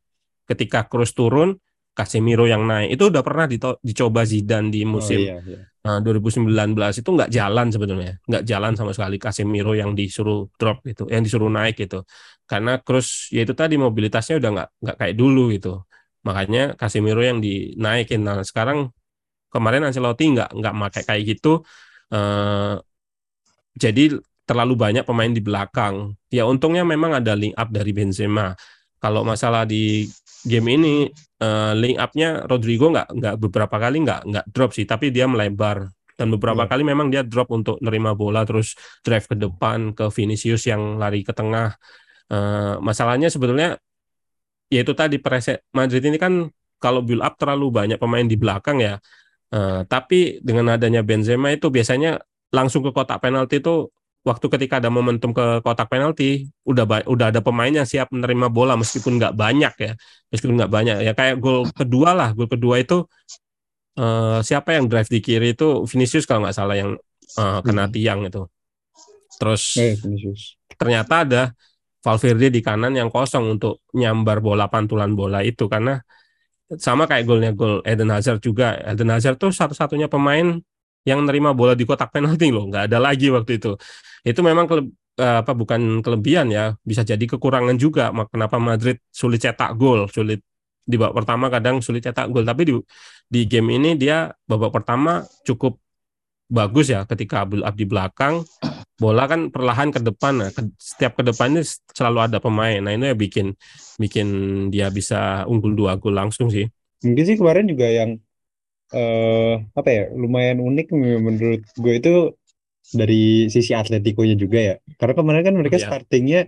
ketika Kroos turun Casemiro yang naik. Itu udah pernah dicoba Zidane di musim oh, iya, iya. Uh, 2019 itu nggak jalan sebetulnya nggak jalan sama sekali Casemiro yang disuruh drop gitu yang disuruh naik gitu. Karena Kroos ya itu tadi mobilitasnya udah nggak nggak kayak dulu gitu. Makanya Casemiro yang dinaikin. Nah sekarang kemarin Ancelotti nggak nggak pakai kayak gitu uh, jadi terlalu banyak pemain di belakang. Ya untungnya memang ada link up dari Benzema. Kalau masalah di game ini uh, link upnya Rodrigo nggak nggak beberapa kali nggak nggak drop sih tapi dia melebar. Dan beberapa yeah. kali memang dia drop untuk nerima bola terus drive ke depan ke Vinicius yang lari ke tengah. Uh, masalahnya sebetulnya yaitu tadi preset Madrid ini kan kalau build up terlalu banyak pemain di belakang ya. Uh, tapi dengan adanya Benzema itu biasanya langsung ke kotak penalti itu waktu ketika ada momentum ke kotak penalti udah udah ada pemain yang siap menerima bola meskipun nggak banyak ya meskipun nggak banyak. Ya kayak gol kedua lah gol kedua itu uh, siapa yang drive di kiri itu? Vinicius kalau nggak salah yang uh, kena hmm. tiang itu. Terus eh, ternyata ada Valverde di kanan yang kosong untuk nyambar bola pantulan bola itu. Karena sama kayak golnya gol Eden Hazard juga. Eden Hazard tuh satu-satunya pemain yang nerima bola di kotak penalti loh, nggak ada lagi waktu itu. Itu memang kele, eh, apa bukan kelebihan ya, bisa jadi kekurangan juga. Kenapa Madrid sulit cetak gol, sulit di babak pertama kadang sulit cetak gol, tapi di di game ini dia babak pertama cukup bagus ya ketika build up di belakang bola kan perlahan ke depan nah, ke, setiap ke depannya selalu ada pemain nah ini ya bikin bikin dia bisa unggul dua gol langsung sih mungkin sih kemarin juga yang uh, apa ya lumayan unik menurut gue itu dari sisi Atletico-nya juga ya karena kemarin kan mereka yeah. startingnya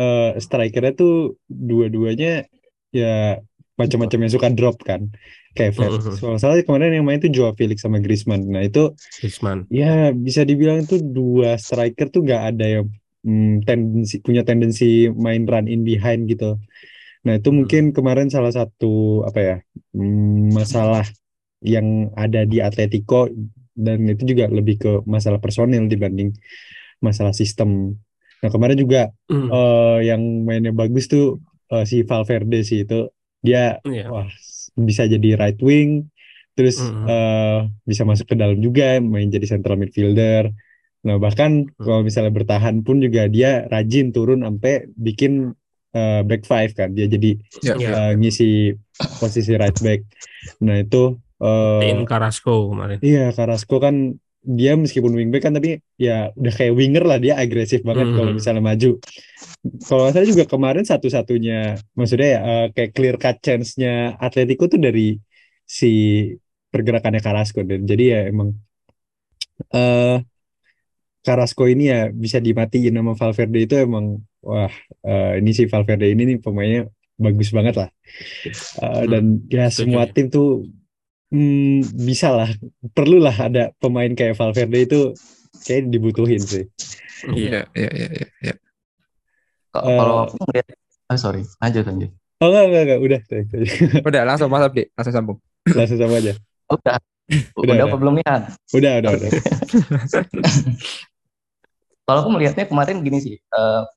uh, strikernya tuh dua-duanya ya macam-macam yang suka drop kan kayak Fred. Uh, uh, Soalnya kemarin yang main itu Joao Felix sama Griezmann. Nah itu Griezmann. Ya bisa dibilang itu dua striker tuh gak ada yang hmm, tendensi punya tendensi main run in behind gitu. Nah itu mungkin kemarin salah satu apa ya hmm, masalah yang ada di Atletico dan itu juga lebih ke masalah personil dibanding masalah sistem. Nah kemarin juga mm. uh, yang mainnya bagus tuh uh, si Valverde sih itu dia yeah. wah bisa jadi right wing terus mm -hmm. uh, bisa masuk ke dalam juga main jadi central midfielder nah bahkan mm. kalau misalnya bertahan pun juga dia rajin turun sampai bikin uh, back five kan dia jadi yeah. Ya. uh, ngisi posisi right back nah itu uh, In Carrasco kemarin iya Carrasco kan dia meskipun wingback kan tapi ya udah kayak winger lah dia agresif banget mm -hmm. kalau misalnya maju. Kalau saya juga kemarin satu-satunya maksudnya ya uh, kayak clear cut chance-nya Atletico tuh dari si pergerakannya Carrasco dan jadi ya emang uh, Carrasco ini ya bisa dimatiin sama Valverde itu emang wah uh, ini si Valverde ini nih pemainnya bagus banget lah. Uh, dan ya semua tim tuh hmm, bisa lah. Perlulah ada pemain kayak Valverde itu kayak dibutuhin sih. Iya iya. iya iya ya. kalau aku ngeliat ah sorry. Lanjut lanjut. Oh enggak enggak enggak. Udah udah langsung mas Abdi langsung sambung. Langsung sama aja. Udah. Udah, udah apa belum lihat? Udah udah udah. Kalau aku melihatnya kemarin gini sih uh,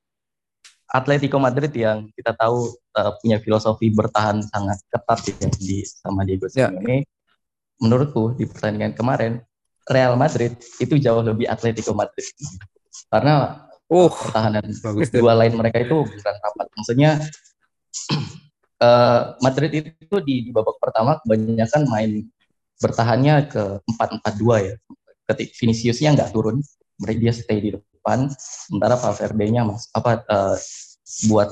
Atletico Madrid yang kita tahu uh, punya filosofi bertahan sangat ketat ya di sama Diego ya. Simeone. Ya menurutku di pertandingan kemarin Real Madrid itu jauh lebih Atletico Madrid. Karena uh, pertahanan bagus. dua lain mereka itu bukan rapat. Maksudnya uh, Madrid itu di, di babak pertama kebanyakan main bertahannya ke 4-4-2 ya. Ketik Viniciusnya nggak turun mereka dia stay di depan sementara Valverde-nya mas apa uh, buat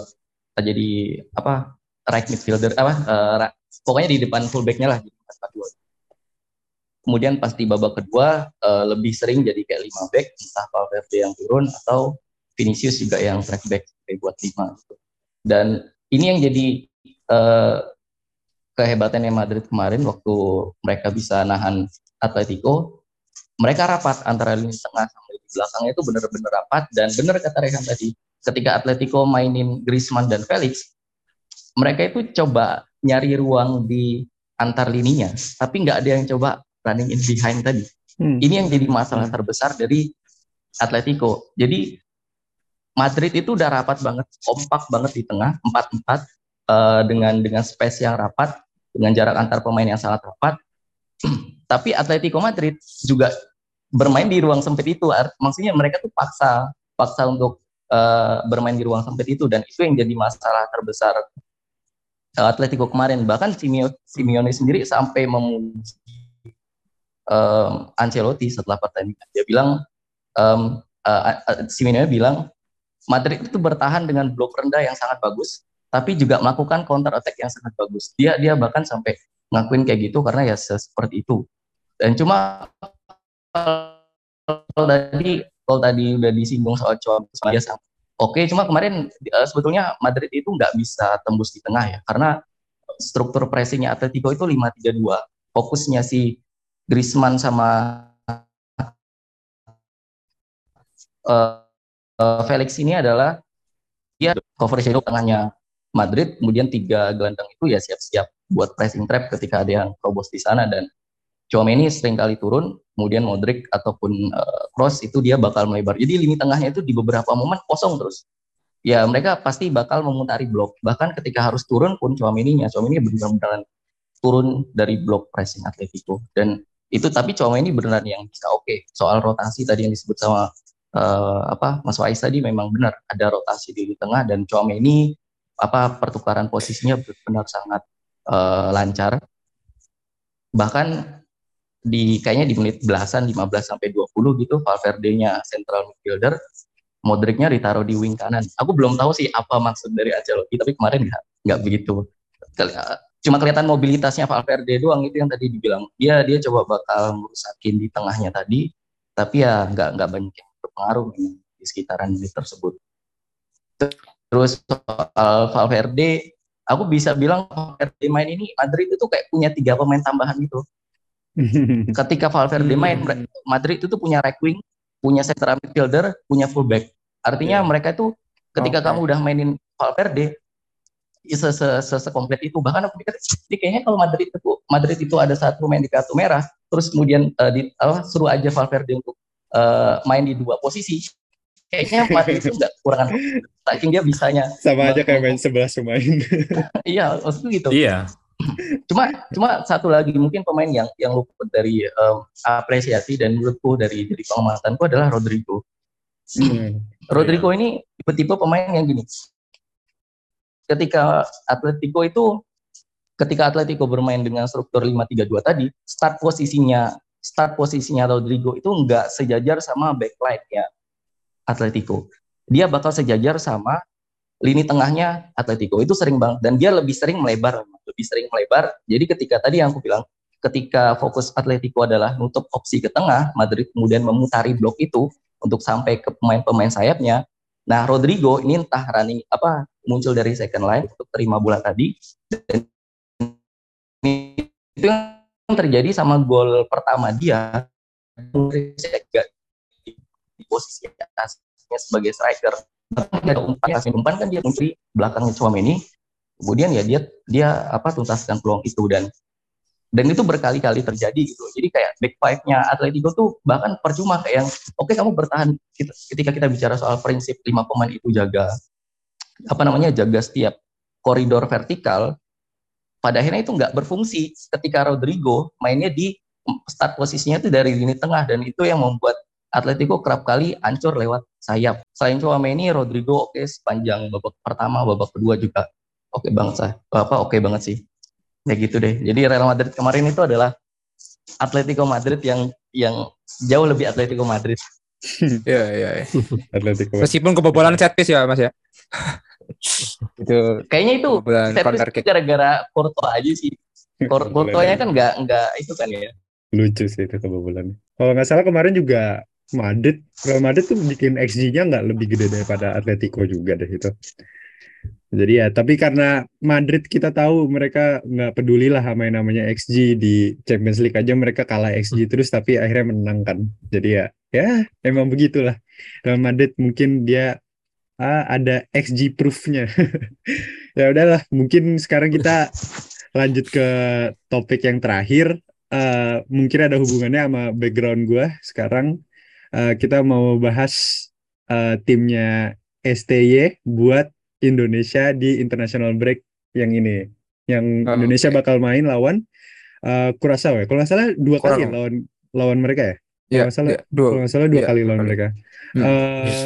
jadi apa right midfielder apa uh, pokoknya di depan fullback-nya lah jadi pas kedua. Kemudian pas di babak kedua uh, lebih sering jadi kayak lima back, entah Valverde yang turun atau Vinicius juga yang track back kayak buat lima. Gitu. Dan ini yang jadi uh, kehebatannya Madrid kemarin waktu mereka bisa nahan Atletico mereka rapat antara lini tengah sama di belakangnya itu benar-benar rapat dan benar kata Rehan tadi ketika Atletico mainin Griezmann dan Felix mereka itu coba nyari ruang di antar lininya tapi nggak ada yang coba running in behind tadi. Hmm. ini yang jadi masalah terbesar dari Atletico. Jadi Madrid itu udah rapat banget kompak banget di tengah empat empat uh, dengan dengan space yang rapat dengan jarak antar pemain yang sangat rapat. Tapi Atletico Madrid juga bermain di ruang sempit itu maksudnya mereka tuh paksa paksa untuk uh, bermain di ruang sempit itu dan itu yang jadi masalah terbesar uh, Atletico kemarin. Bahkan Simeone sendiri sampai memuji um, Ancelotti setelah pertandingan. Dia bilang um, uh, Simeone bilang Madrid itu bertahan dengan blok rendah yang sangat bagus tapi juga melakukan counter attack yang sangat bagus. Dia dia bahkan sampai ngakuin kayak gitu karena ya seperti itu. Dan cuma kalau tadi kalau tadi udah disinggung soal cuaca biasa oke cuma kemarin uh, sebetulnya Madrid itu nggak bisa tembus di tengah ya karena struktur pressingnya Atletico itu 5-3-2 fokusnya si Griezmann sama uh, uh, Felix ini adalah dia cover shadow tengahnya Madrid kemudian tiga gelandang itu ya siap-siap buat pressing trap ketika ada yang robos di sana dan Chouameni sering kali turun, kemudian Modric ataupun uh, Cross itu dia bakal melebar. Jadi lini tengahnya itu di beberapa momen kosong terus. Ya mereka pasti bakal memutari blok. Bahkan ketika harus turun pun Chouameni-nya, Chouameni benar-benar turun dari blok pressing Atletico. Dan itu tapi Chouameni benar yang bisa oke. Okay. Soal rotasi tadi yang disebut sama uh, apa Mas Wais tadi memang benar ada rotasi di tengah dan Chouameni apa pertukaran posisinya benar sangat uh, lancar. Bahkan di kayaknya di menit belasan 15 sampai 20 gitu Valverde-nya central midfielder, Modric-nya ditaruh di wing kanan. Aku belum tahu sih apa maksud dari Ancelotti, tapi kemarin nggak nggak begitu. Cuma kelihatan mobilitasnya Valverde doang itu yang tadi dibilang. Dia dia coba bakal merusakin di tengahnya tadi, tapi ya nggak nggak banyak yang berpengaruh di sekitaran ini tersebut. Terus soal Valverde, aku bisa bilang Valverde main ini Madrid itu kayak punya tiga pemain tambahan gitu. Ketika Valverde main, hmm. Madrid itu punya right wing, punya central midfielder, punya fullback. Artinya yeah. mereka itu ketika okay. kamu udah mainin Valverde, se se se sekomplit itu bahkan aku pikir ini kayaknya kalau Madrid itu Madrid itu ada satu main di kartu merah terus kemudian uh, di uh, suruh aja Valverde untuk uh, main di dua posisi kayaknya Madrid itu nggak kekurangan saking dia bisanya sama aja kayak main sebelas pemain iya maksudku gitu iya cuma cuma satu lagi mungkin pemain yang yang luput dari um, apresiasi dan menurutku dari dari pengamatanku adalah Rodrigo. Hmm. Rodrigo yeah. ini tipe-tipe pemain yang gini. Ketika Atletico itu ketika Atletico bermain dengan struktur 5-3-2 tadi, start posisinya start posisinya Rodrigo itu enggak sejajar sama backline ya Atletico. Dia bakal sejajar sama lini tengahnya Atletico itu sering banget dan dia lebih sering melebar lebih sering melebar jadi ketika tadi yang aku bilang ketika fokus Atletico adalah nutup opsi ke tengah Madrid kemudian memutari blok itu untuk sampai ke pemain-pemain sayapnya nah Rodrigo ini entah running apa muncul dari second line untuk terima bola tadi. Dan itu yang terjadi sama gol pertama dia. Di posisi atasnya sebagai striker. Ada umpan umpan kan dia mencuri belakangnya ini kemudian ya dia dia apa tuntaskan peluang itu dan dan itu berkali-kali terjadi gitu jadi kayak back five-nya Atletico tuh bahkan percuma kayak yang oke okay, kamu bertahan ketika kita bicara soal prinsip lima pemain itu jaga apa namanya jaga setiap koridor vertikal pada akhirnya itu nggak berfungsi ketika Rodrigo mainnya di start posisinya itu dari lini tengah dan itu yang membuat Atletico kerap kali ancur lewat sayap. Selain Chouameni, Rodrigo oke okay, sepanjang babak pertama, babak kedua juga oke okay banget. Apa oke okay banget sih. Ya gitu deh. Jadi Real Madrid kemarin itu adalah Atletico Madrid yang yang jauh lebih Atletico Madrid Iya, iya. iya. Atletico. Meskipun kebobolan set piece ya, Mas ya. itu Kayaknya itu set piece gara-gara Courtois aja sih. Cour- Courtoisnya kan nggak nggak itu kan ya. lucu sih itu kebobolan. Kalau nggak salah kemarin juga Madrid, Real Madrid tuh bikin XG-nya nggak lebih gede daripada Atletico juga deh itu. Jadi ya, tapi karena Madrid kita tahu mereka nggak peduli lah sama yang namanya XG di Champions League aja mereka kalah XG terus tapi akhirnya menang kan. Jadi ya, ya emang begitulah. Real Madrid mungkin dia ah, ada XG proof-nya. ya udahlah, mungkin sekarang kita lanjut ke topik yang terakhir eh, mungkin ada hubungannya sama background gue sekarang eh, kita mau bahas eh, timnya STY buat Indonesia di international break yang ini yang Oh, Indonesia oke. bakal main lawan eh Curaçao ya kalau nggak salah dua kali ya lawan lawan mereka ya Iya, nggak salah- iya, dua. kalau nggak salah dua Iya, kali lawan kali. mereka Hmm. Eh,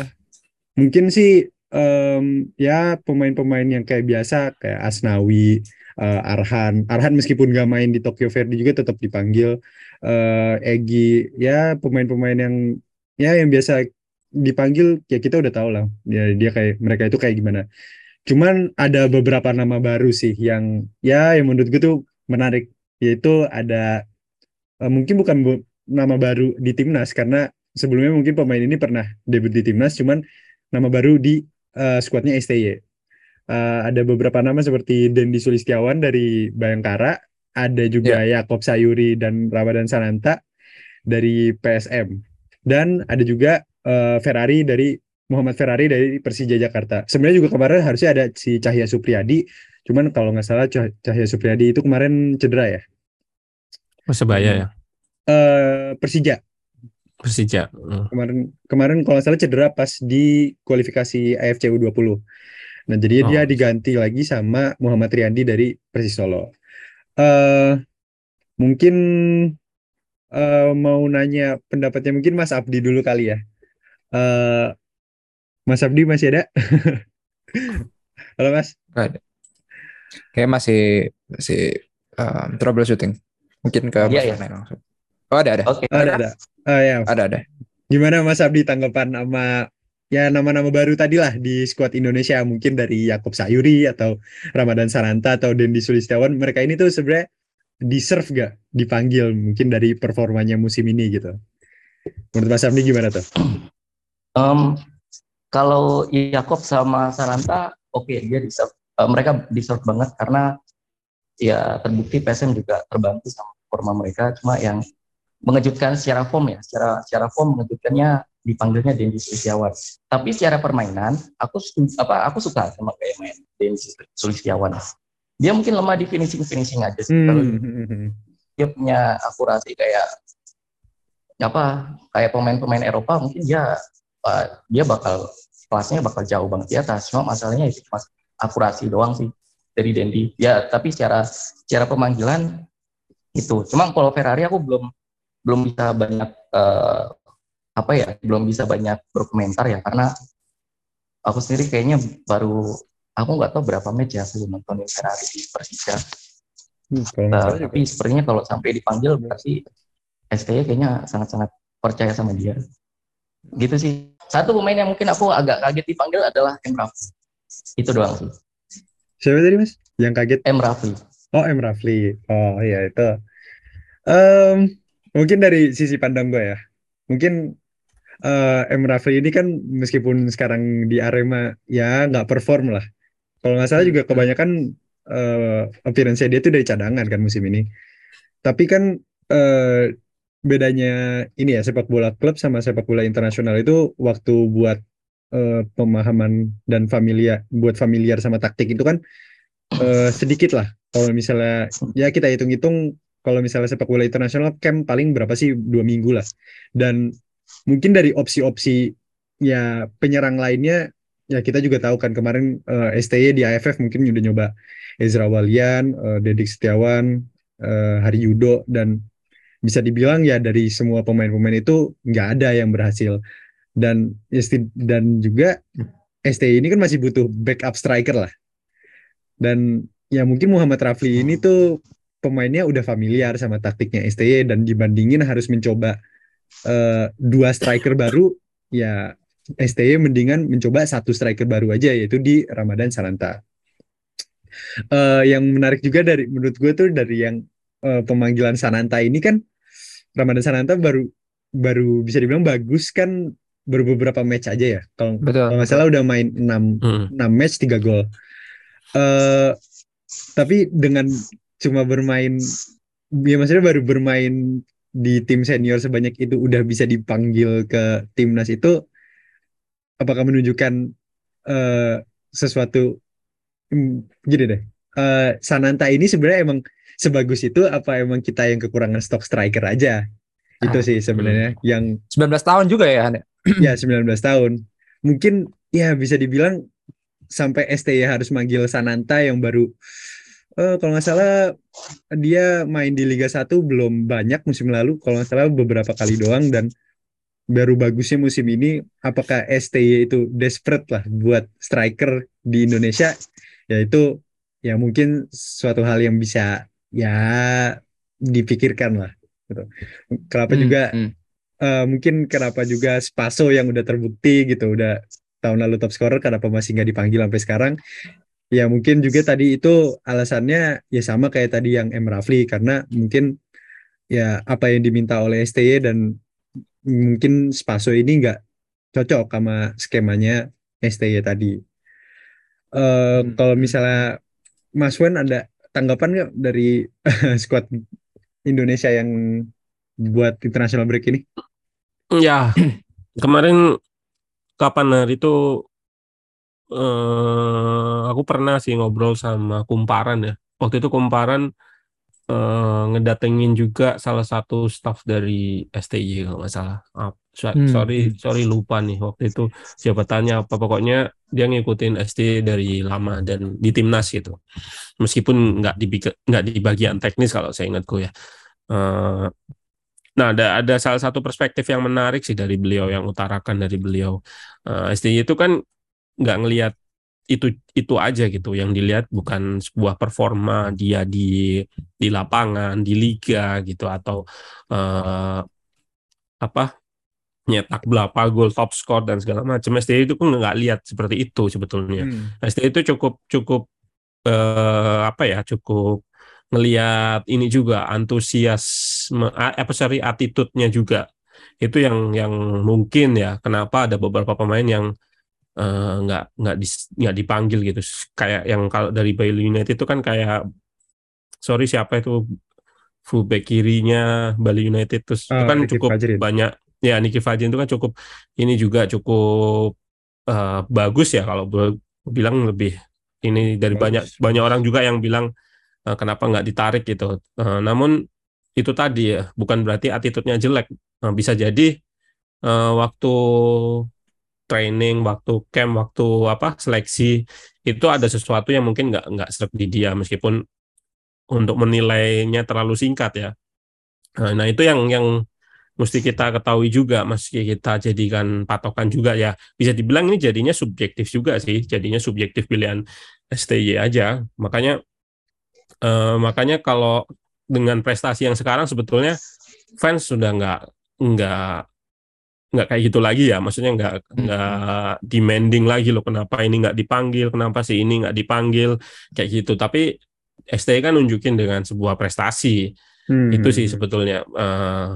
mungkin sih em, ya pemain-pemain yang kayak biasa kayak Asnawi eh, Arhan Arhan meskipun gak main di Tokyo Verde juga tetap dipanggil eh Egi ya pemain-pemain yang ya yang biasa dipanggil ya kita udah tahu lah dia dia kayak mereka itu kayak gimana. Cuman ada beberapa nama baru sih yang ya yang menurut gue tuh menarik yaitu ada eh, mungkin bukan bu- nama baru di timnas karena sebelumnya mungkin pemain ini pernah debut di timnas cuman nama baru di eh, skuadnya STY Eh, ada beberapa nama seperti Dendi Sulistiawan dari Bayangkara ada juga Yakob Sayuri dan Ramadan Sananta dari PSM dan ada juga eh, Ferrari dari Muhammad Ferrari dari Persija Jakarta. Sebenarnya juga kemarin harusnya ada si Cahya Supriyadi, cuman kalau nggak salah Cah- Cahya Supriyadi itu kemarin cedera ya. Persebaya ya, Eh Persija Persija. Hmm. kemarin kemarin kalau nggak salah cedera pas di kualifikasi AFC U20. Nah, jadi dia Oh. diganti lagi sama Muhammad Riyandi dari Persis Solo. eh mungkin eh mau nanya pendapatnya mungkin Mas Abdi dulu kali ya. Eh Mas Abdi masih ada? Halo Mas. Kayak masih masih um, troubleshooting. Mungkin ke Iya, Mas. Rene langsung. Oh, ada ada. Oke. Ada ada. Ah ya, Ada ada. Gimana Mas Abdi tanggapan sama ya nama-nama baru tadi lah di skuad Indonesia mungkin dari Yakob Sayuri atau Ramadan Sananta atau Dendi Sulistiawan mereka ini tuh sebenarnya deserve gak dipanggil mungkin dari performanya musim ini gitu. Menurut Mas Abdi gimana tuh? Em, kalau Yakob sama Saranta, oke dia deserve. Eh, mereka deserve banget karena ya terbukti PSM juga terbantu sama forma mereka. Cuma yang mengejutkan secara form ya, secara secara form mengejutkannya dipanggilnya Dendi Sulistiawan. Tapi secara permainan, aku apa aku suka sama kayak main Dendi Sulistiawan. Dia mungkin lemah di finishing finishing aja sih. Kalau Hmm. dia punya akurasi kayak apa kayak pemain-pemain Eropa mungkin dia uh, dia bakal kelasnya bakal jauh banget di atas. Cuma masalahnya itu cuma akurasi doang sih dari Dendi. Ya tapi secara secara pemanggilan itu. Cuma kalau Ferrari aku belum belum bisa banyak eh, apa ya belum bisa banyak berkomentar ya. Karena aku sendiri kayaknya baru aku nggak tahu berapa match ya sebelum nontonin Ferrari di Persija. Hmm, Uh, tapi sepertinya kalau sampai dipanggil berarti STY kayaknya sangat-sangat percaya sama dia. Gitu sih. Satu pemain yang mungkin aku agak kaget dipanggil adalah M. Rafli. Itu doang sih. Siapa tadi Mas? Yang kaget? M. Rafli. Oh, M. Rafli. Oh, iya itu. Em, mungkin dari sisi pandang gue ya. Mungkin eh, M. Rafli ini kan meskipun sekarang di Arema ya nggak perform lah. Kalau nggak salah juga kebanyakan eh appearance dia tuh dari cadangan kan musim ini. Tapi kan eh, bedanya ini ya sepak bola klub sama sepak bola internasional itu waktu buat eh, pemahaman dan familiar buat familiar sama taktik itu kan eh, sedikit lah. Kalau misalnya ya kita hitung-hitung kalau misalnya sepak bola internasional camp paling berapa sih dua minggu lah. Dan mungkin dari opsi-opsi ya penyerang lainnya ya kita juga tahu kan kemarin eh, STY di AFF mungkin udah nyoba Ezra Walian, eh, Dedik Setiawan, eh, Hari Yudo dan bisa dibilang ya dari semua pemain-pemain itu nggak ada yang berhasil dan sti- dan juga STY ini kan masih butuh backup striker lah dan ya mungkin Muhammad Rafli ini tuh pemainnya udah familiar sama taktiknya STY dan dibandingin harus mencoba eh, dua striker baru ya STY mendingan mencoba satu striker baru aja yaitu di Ramadan Sananta. Eh, yang menarik juga dari menurut gue tuh dari yang eh, pemanggilan Sananta ini kan Ramadan Sananta baru baru bisa dibilang bagus kan baru beberapa match aja ya. Kalau nggak salah udah main 6 Hmm. 6 match 3 gol. Eh tapi dengan cuma bermain ya maksudnya baru bermain di tim senior sebanyak itu udah bisa dipanggil ke timnas itu apakah menunjukkan eh sesuatu Hmm, gini deh. Eh Sananta ini sebenarnya emang sebagus itu apa emang kita yang kekurangan stok striker aja? Itu Ah, sih sebenarnya yang 19 tahun juga ya, Han? ya 19 tahun. Mungkin ya bisa dibilang sampai STY harus manggil Sananta yang baru eh kalau nggak salah dia main di Liga 1 belum banyak musim lalu kalau nggak salah beberapa kali doang dan baru bagusnya musim ini apakah STY itu desperate lah buat striker di Indonesia ya itu ya mungkin suatu hal yang bisa ya dipikirkan lah gitu. Kenapa Hmm, juga hmm. eh, mungkin kenapa juga Spaso yang udah terbukti gitu udah tahun lalu top scorer kenapa masih nggak dipanggil sampai sekarang ya mungkin juga tadi itu alasannya ya sama kayak tadi yang M Rafli karena mungkin ya apa yang diminta oleh STY dan mungkin Spaso ini nggak cocok sama skemanya STY tadi Eh Hmm. kalau misalnya Mas Wen ada tanggapan nggak dari skuad Indonesia yang buat international break ini? Ya, kemarin kapan hari itu eh aku pernah sih ngobrol sama Kumparan ya. Waktu itu Kumparan eh, ngedatengin juga salah satu staff dari STY kalau nggak salah. Hmm. sorry, sorry lupa nih waktu itu siapa tanya apa pokoknya dia ngikutin STY dari lama dan di timnas gitu. Meskipun nggak di nggak di bagian teknis kalau saya ingatku ya. Eh, Nah, ada ada salah satu perspektif yang menarik sih dari beliau yang utarakan dari beliau. Eh, STY itu kan nggak ngelihat itu itu aja gitu. Yang dilihat bukan sebuah performa dia di di lapangan, di liga gitu atau eh, apa nyetak berapa gol top score dan segala macam. STY itu pun nggak lihat seperti itu sebetulnya. Hmm. STY itu cukup cukup eh, apa ya cukup ngelihat ini juga antusiasme a- apa sorry attitude-nya juga itu yang yang mungkin ya kenapa ada beberapa pemain yang eh, nggak nggak dis- nggak dipanggil gitu kayak yang kalau dari Bali United itu kan kayak sorry siapa itu fullback kirinya Bali United terus itu Oh, kan cukup banyak ya Niki Fajrin itu kan cukup ini juga cukup eh, bagus ya kalau gue bilang lebih ini dari Bagus, banyak banyak orang juga yang bilang eh, kenapa nggak ditarik gitu. Eh, namun itu tadi ya bukan berarti attitude-nya jelek. Nah, bisa jadi eh, waktu training, waktu camp, waktu apa seleksi itu ada sesuatu yang mungkin nggak nggak serap di dia meskipun untuk menilainya terlalu singkat ya. Nah, itu yang yang mesti kita ketahui juga, mesti kita jadikan patokan juga ya. Bisa dibilang ini jadinya subjektif juga sih, jadinya subjektif pilihan STY aja. Makanya eh, makanya kalau dengan prestasi yang sekarang sebetulnya fans sudah nggak nggak nggak kayak gitu lagi ya maksudnya nggak nggak demanding lagi loh kenapa ini nggak dipanggil kenapa si ini nggak dipanggil kayak gitu tapi STY kan nunjukin dengan sebuah prestasi Hmm. itu sih sebetulnya eh,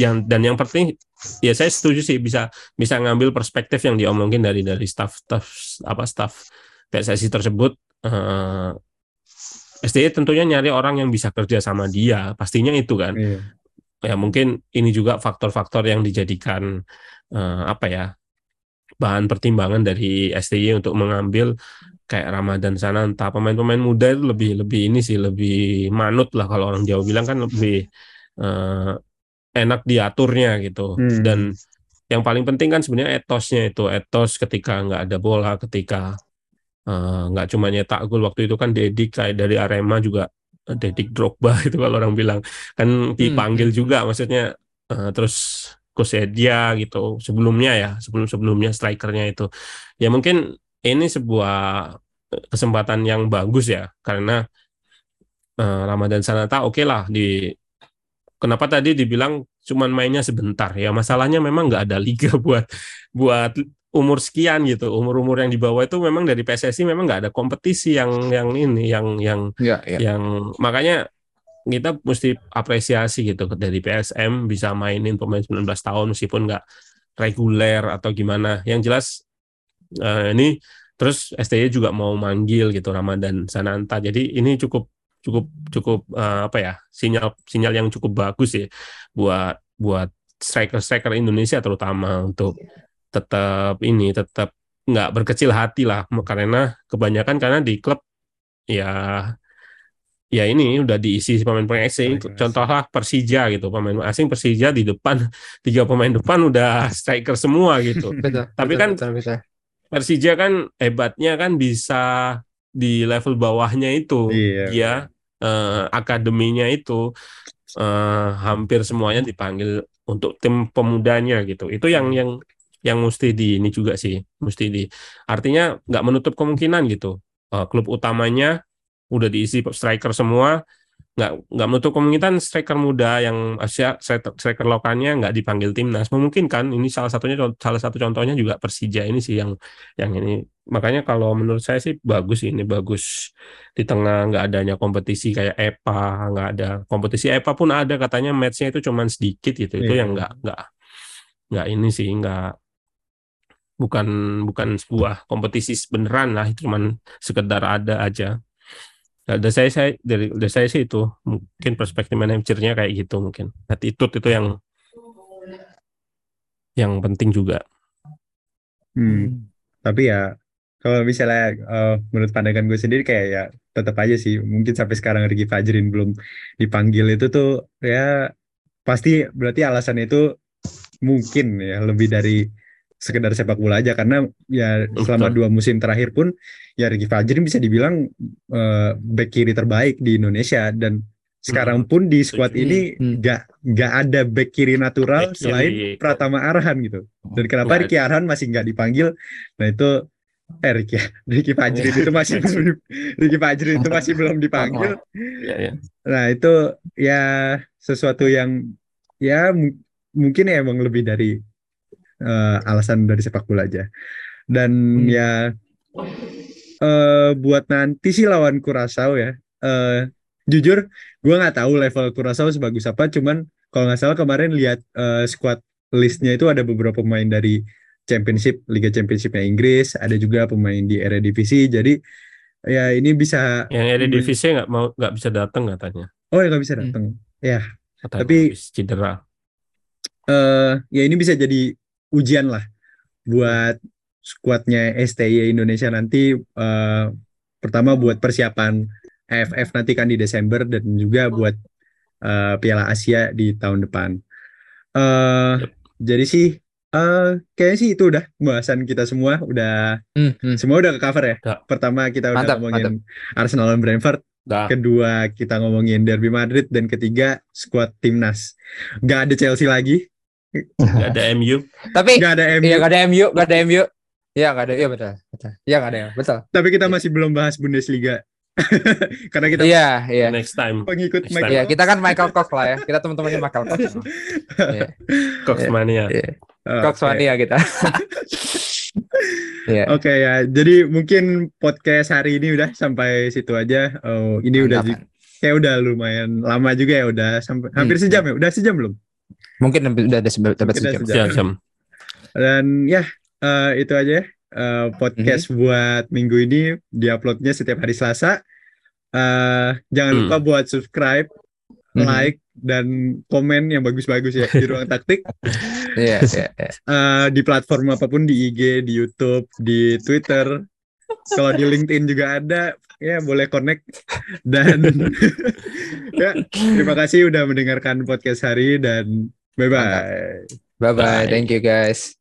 yang dan yang penting ya saya setuju sih bisa bisa ngambil perspektif yang diomongin dari dari staff staff apa staff PSSI tersebut eh, STY tentunya nyari orang yang bisa kerja sama dia pastinya itu kan Iya. ya mungkin ini juga faktor-faktor yang dijadikan eh, apa ya bahan pertimbangan dari STY untuk mengambil kayak Ramadan Sananta pemain-pemain muda itu lebih lebih ini sih lebih manut lah kalau orang Jawa bilang kan lebih eh, enak diaturnya gitu. Hmm. dan yang paling penting kan sebenarnya etosnya itu etos ketika nggak ada bola ketika eh, nggak cuma nyetak gol. Waktu itu kan Dedik kayak dari Arema juga eh, Dedik Drogba itu kalau orang bilang. Kan dipanggil hmm, juga maksudnya eh, terus Kusedia gitu sebelumnya ya sebelum sebelumnya strikernya itu. Ya mungkin ini sebuah kesempatan yang bagus ya karena eh, Ramadan Sananta oke lah di kenapa tadi dibilang cuman mainnya sebentar? Ya masalahnya memang nggak ada liga buat buat umur sekian gitu. Umur-umur yang di bawah itu memang dari PSSI memang nggak ada kompetisi yang yang ini yang yang Ya, ya. yang makanya kita mesti apresiasi gitu dari PSM bisa mainin pemain 19 tahun meskipun nggak reguler atau gimana. Yang jelas eh, ini terus STY juga mau manggil gitu Ramadan Sananta. Jadi ini cukup cukup cukup eh, apa ya sinyal sinyal yang cukup bagus ya buat buat striker striker Indonesia terutama untuk tetap ini tetap nggak berkecil hati lah karena kebanyakan karena di klub ya ya ini udah diisi pemain-pemain asing Pemain asing. contohlah Persija gitu pemain asing Persija di depan tiga pemain depan udah striker semua gitu Betul. Tapi betul, kan- betul, betul. Persija kan hebatnya kan bisa di level bawahnya itu Iya. dia eh, akademinya itu eh, hampir semuanya dipanggil untuk tim pemudanya gitu. Itu yang yang yang mesti di ini juga sih mesti di artinya nggak menutup kemungkinan gitu. Eh, klub utamanya udah diisi striker semua nggak nggak menutup kemungkinan striker muda yang Asia striker, lokalnya nggak dipanggil timnas. Memungkinkan ini salah satunya salah satu contohnya juga Persija ini sih yang yang ini. Makanya kalau menurut saya sih bagus ini bagus. Di tengah nggak adanya kompetisi kayak EPA nggak ada kompetisi EPA pun ada. Katanya matchnya itu cuman sedikit gitu. Itu Iya. yang nggak nggak nggak ini sih nggak bukan bukan sebuah kompetisi beneran lah. Itu cuman sekedar ada aja dari saya saya dari, dari saya sih itu mungkin perspektif manajernya kayak gitu mungkin. Attitude itu yang yang penting juga. Hmm. Tapi ya kalau misalnya eh, menurut pandangan gue sendiri kayak ya tetap aja sih. Mungkin sampai sekarang Ricky Fajrin belum dipanggil. Itu tuh ya pasti berarti alasannya itu mungkin ya lebih dari sekedar sepak bola aja karena ya selama Betul. dua musim terakhir pun ya Ricky Fajrin bisa dibilang eh, back kiri terbaik di Indonesia dan sekarang pun di squad ini Hmm. nggak nggak ada back kiri natural Back kiri. selain Pratama Arhan gitu. Dan kenapa Ricky Arhan masih nggak dipanggil? Nah itu eh Ricky, Ricky Fajrin itu masih belum Ricky Fajrin itu masih belum dipanggil. ya, ya. Nah itu ya sesuatu yang ya mu- mungkin ya emang lebih dari eh, alasan dari sepak bola aja. Dan Hmm. ya eh buat nanti sih lawan Curaçao ya. Eh jujur gue nggak tahu level Curaçao sebagus apa. Cuman kalau nggak salah kemarin lihat eh, squad listnya itu ada beberapa pemain dari Championship Liga Championshipnya Inggris, ada juga pemain di Eredivisie. Jadi ya ini bisa yang ada divisi nggak mau nggak bisa datang katanya oh ya nggak bisa Hmm. datang. Ya katanya Tapi- cedera eh ya ini bisa jadi ujian lah buat skuadnya STY Indonesia nanti eh, pertama buat persiapan AFF nanti kan di Desember dan juga buat eh, Piala Asia di tahun depan. Yep. Jadi sih eh kayaknya sih itu udah pembahasan kita semua udah Hmm, hmm. semua udah ke cover ya. Udah. Pertama kita udah Mantap, ngomongin Arsenal dan Brentford, dah kedua kita ngomongin Derby Madrid dan ketiga skuad timnas. Gak ada Chelsea lagi, nggak ada MU Tapi gak ada MU. iya gak ada MU, gak ada MU. Iya gak ada, iya betul, betul. Iya gak ada, betul. Tapi kita masih belum bahas Bundesliga. Karena kita Iya, iya. next time pengikut Next time. Iya, kita kan Michael Cox lah ya. Kita teman-temannya Michael Cox. Iya. Coxmania Iya. Oke. Cox mania kita. Iya. Oke ya, jadi mungkin podcast hari ini udah sampai situ aja. Oh, ini udah Mantap, di- kayak udah lumayan lama juga ya, udah sampai hampir Hmm. sejam ya, udah sejam belum? Mungkin udah ada dapat sejam. ada ya jam Dan ya eh, itu aja ya, eh, podcast buat minggu ini diuploadnya setiap hari Selasa. Eh, jangan Hmm. lupa buat subscribe, Mhm. like dan komen yang bagus-bagus ya di ruang taktik. Iya, iya, iya. eh, di platform apa pun di IG, di YouTube, di Twitter. Kalau di LinkedIn juga ada, ya boleh connect. Dan ya terima kasih udah mendengarkan podcast hari dan bye bye. Bye bye. Bye. Thank you guys.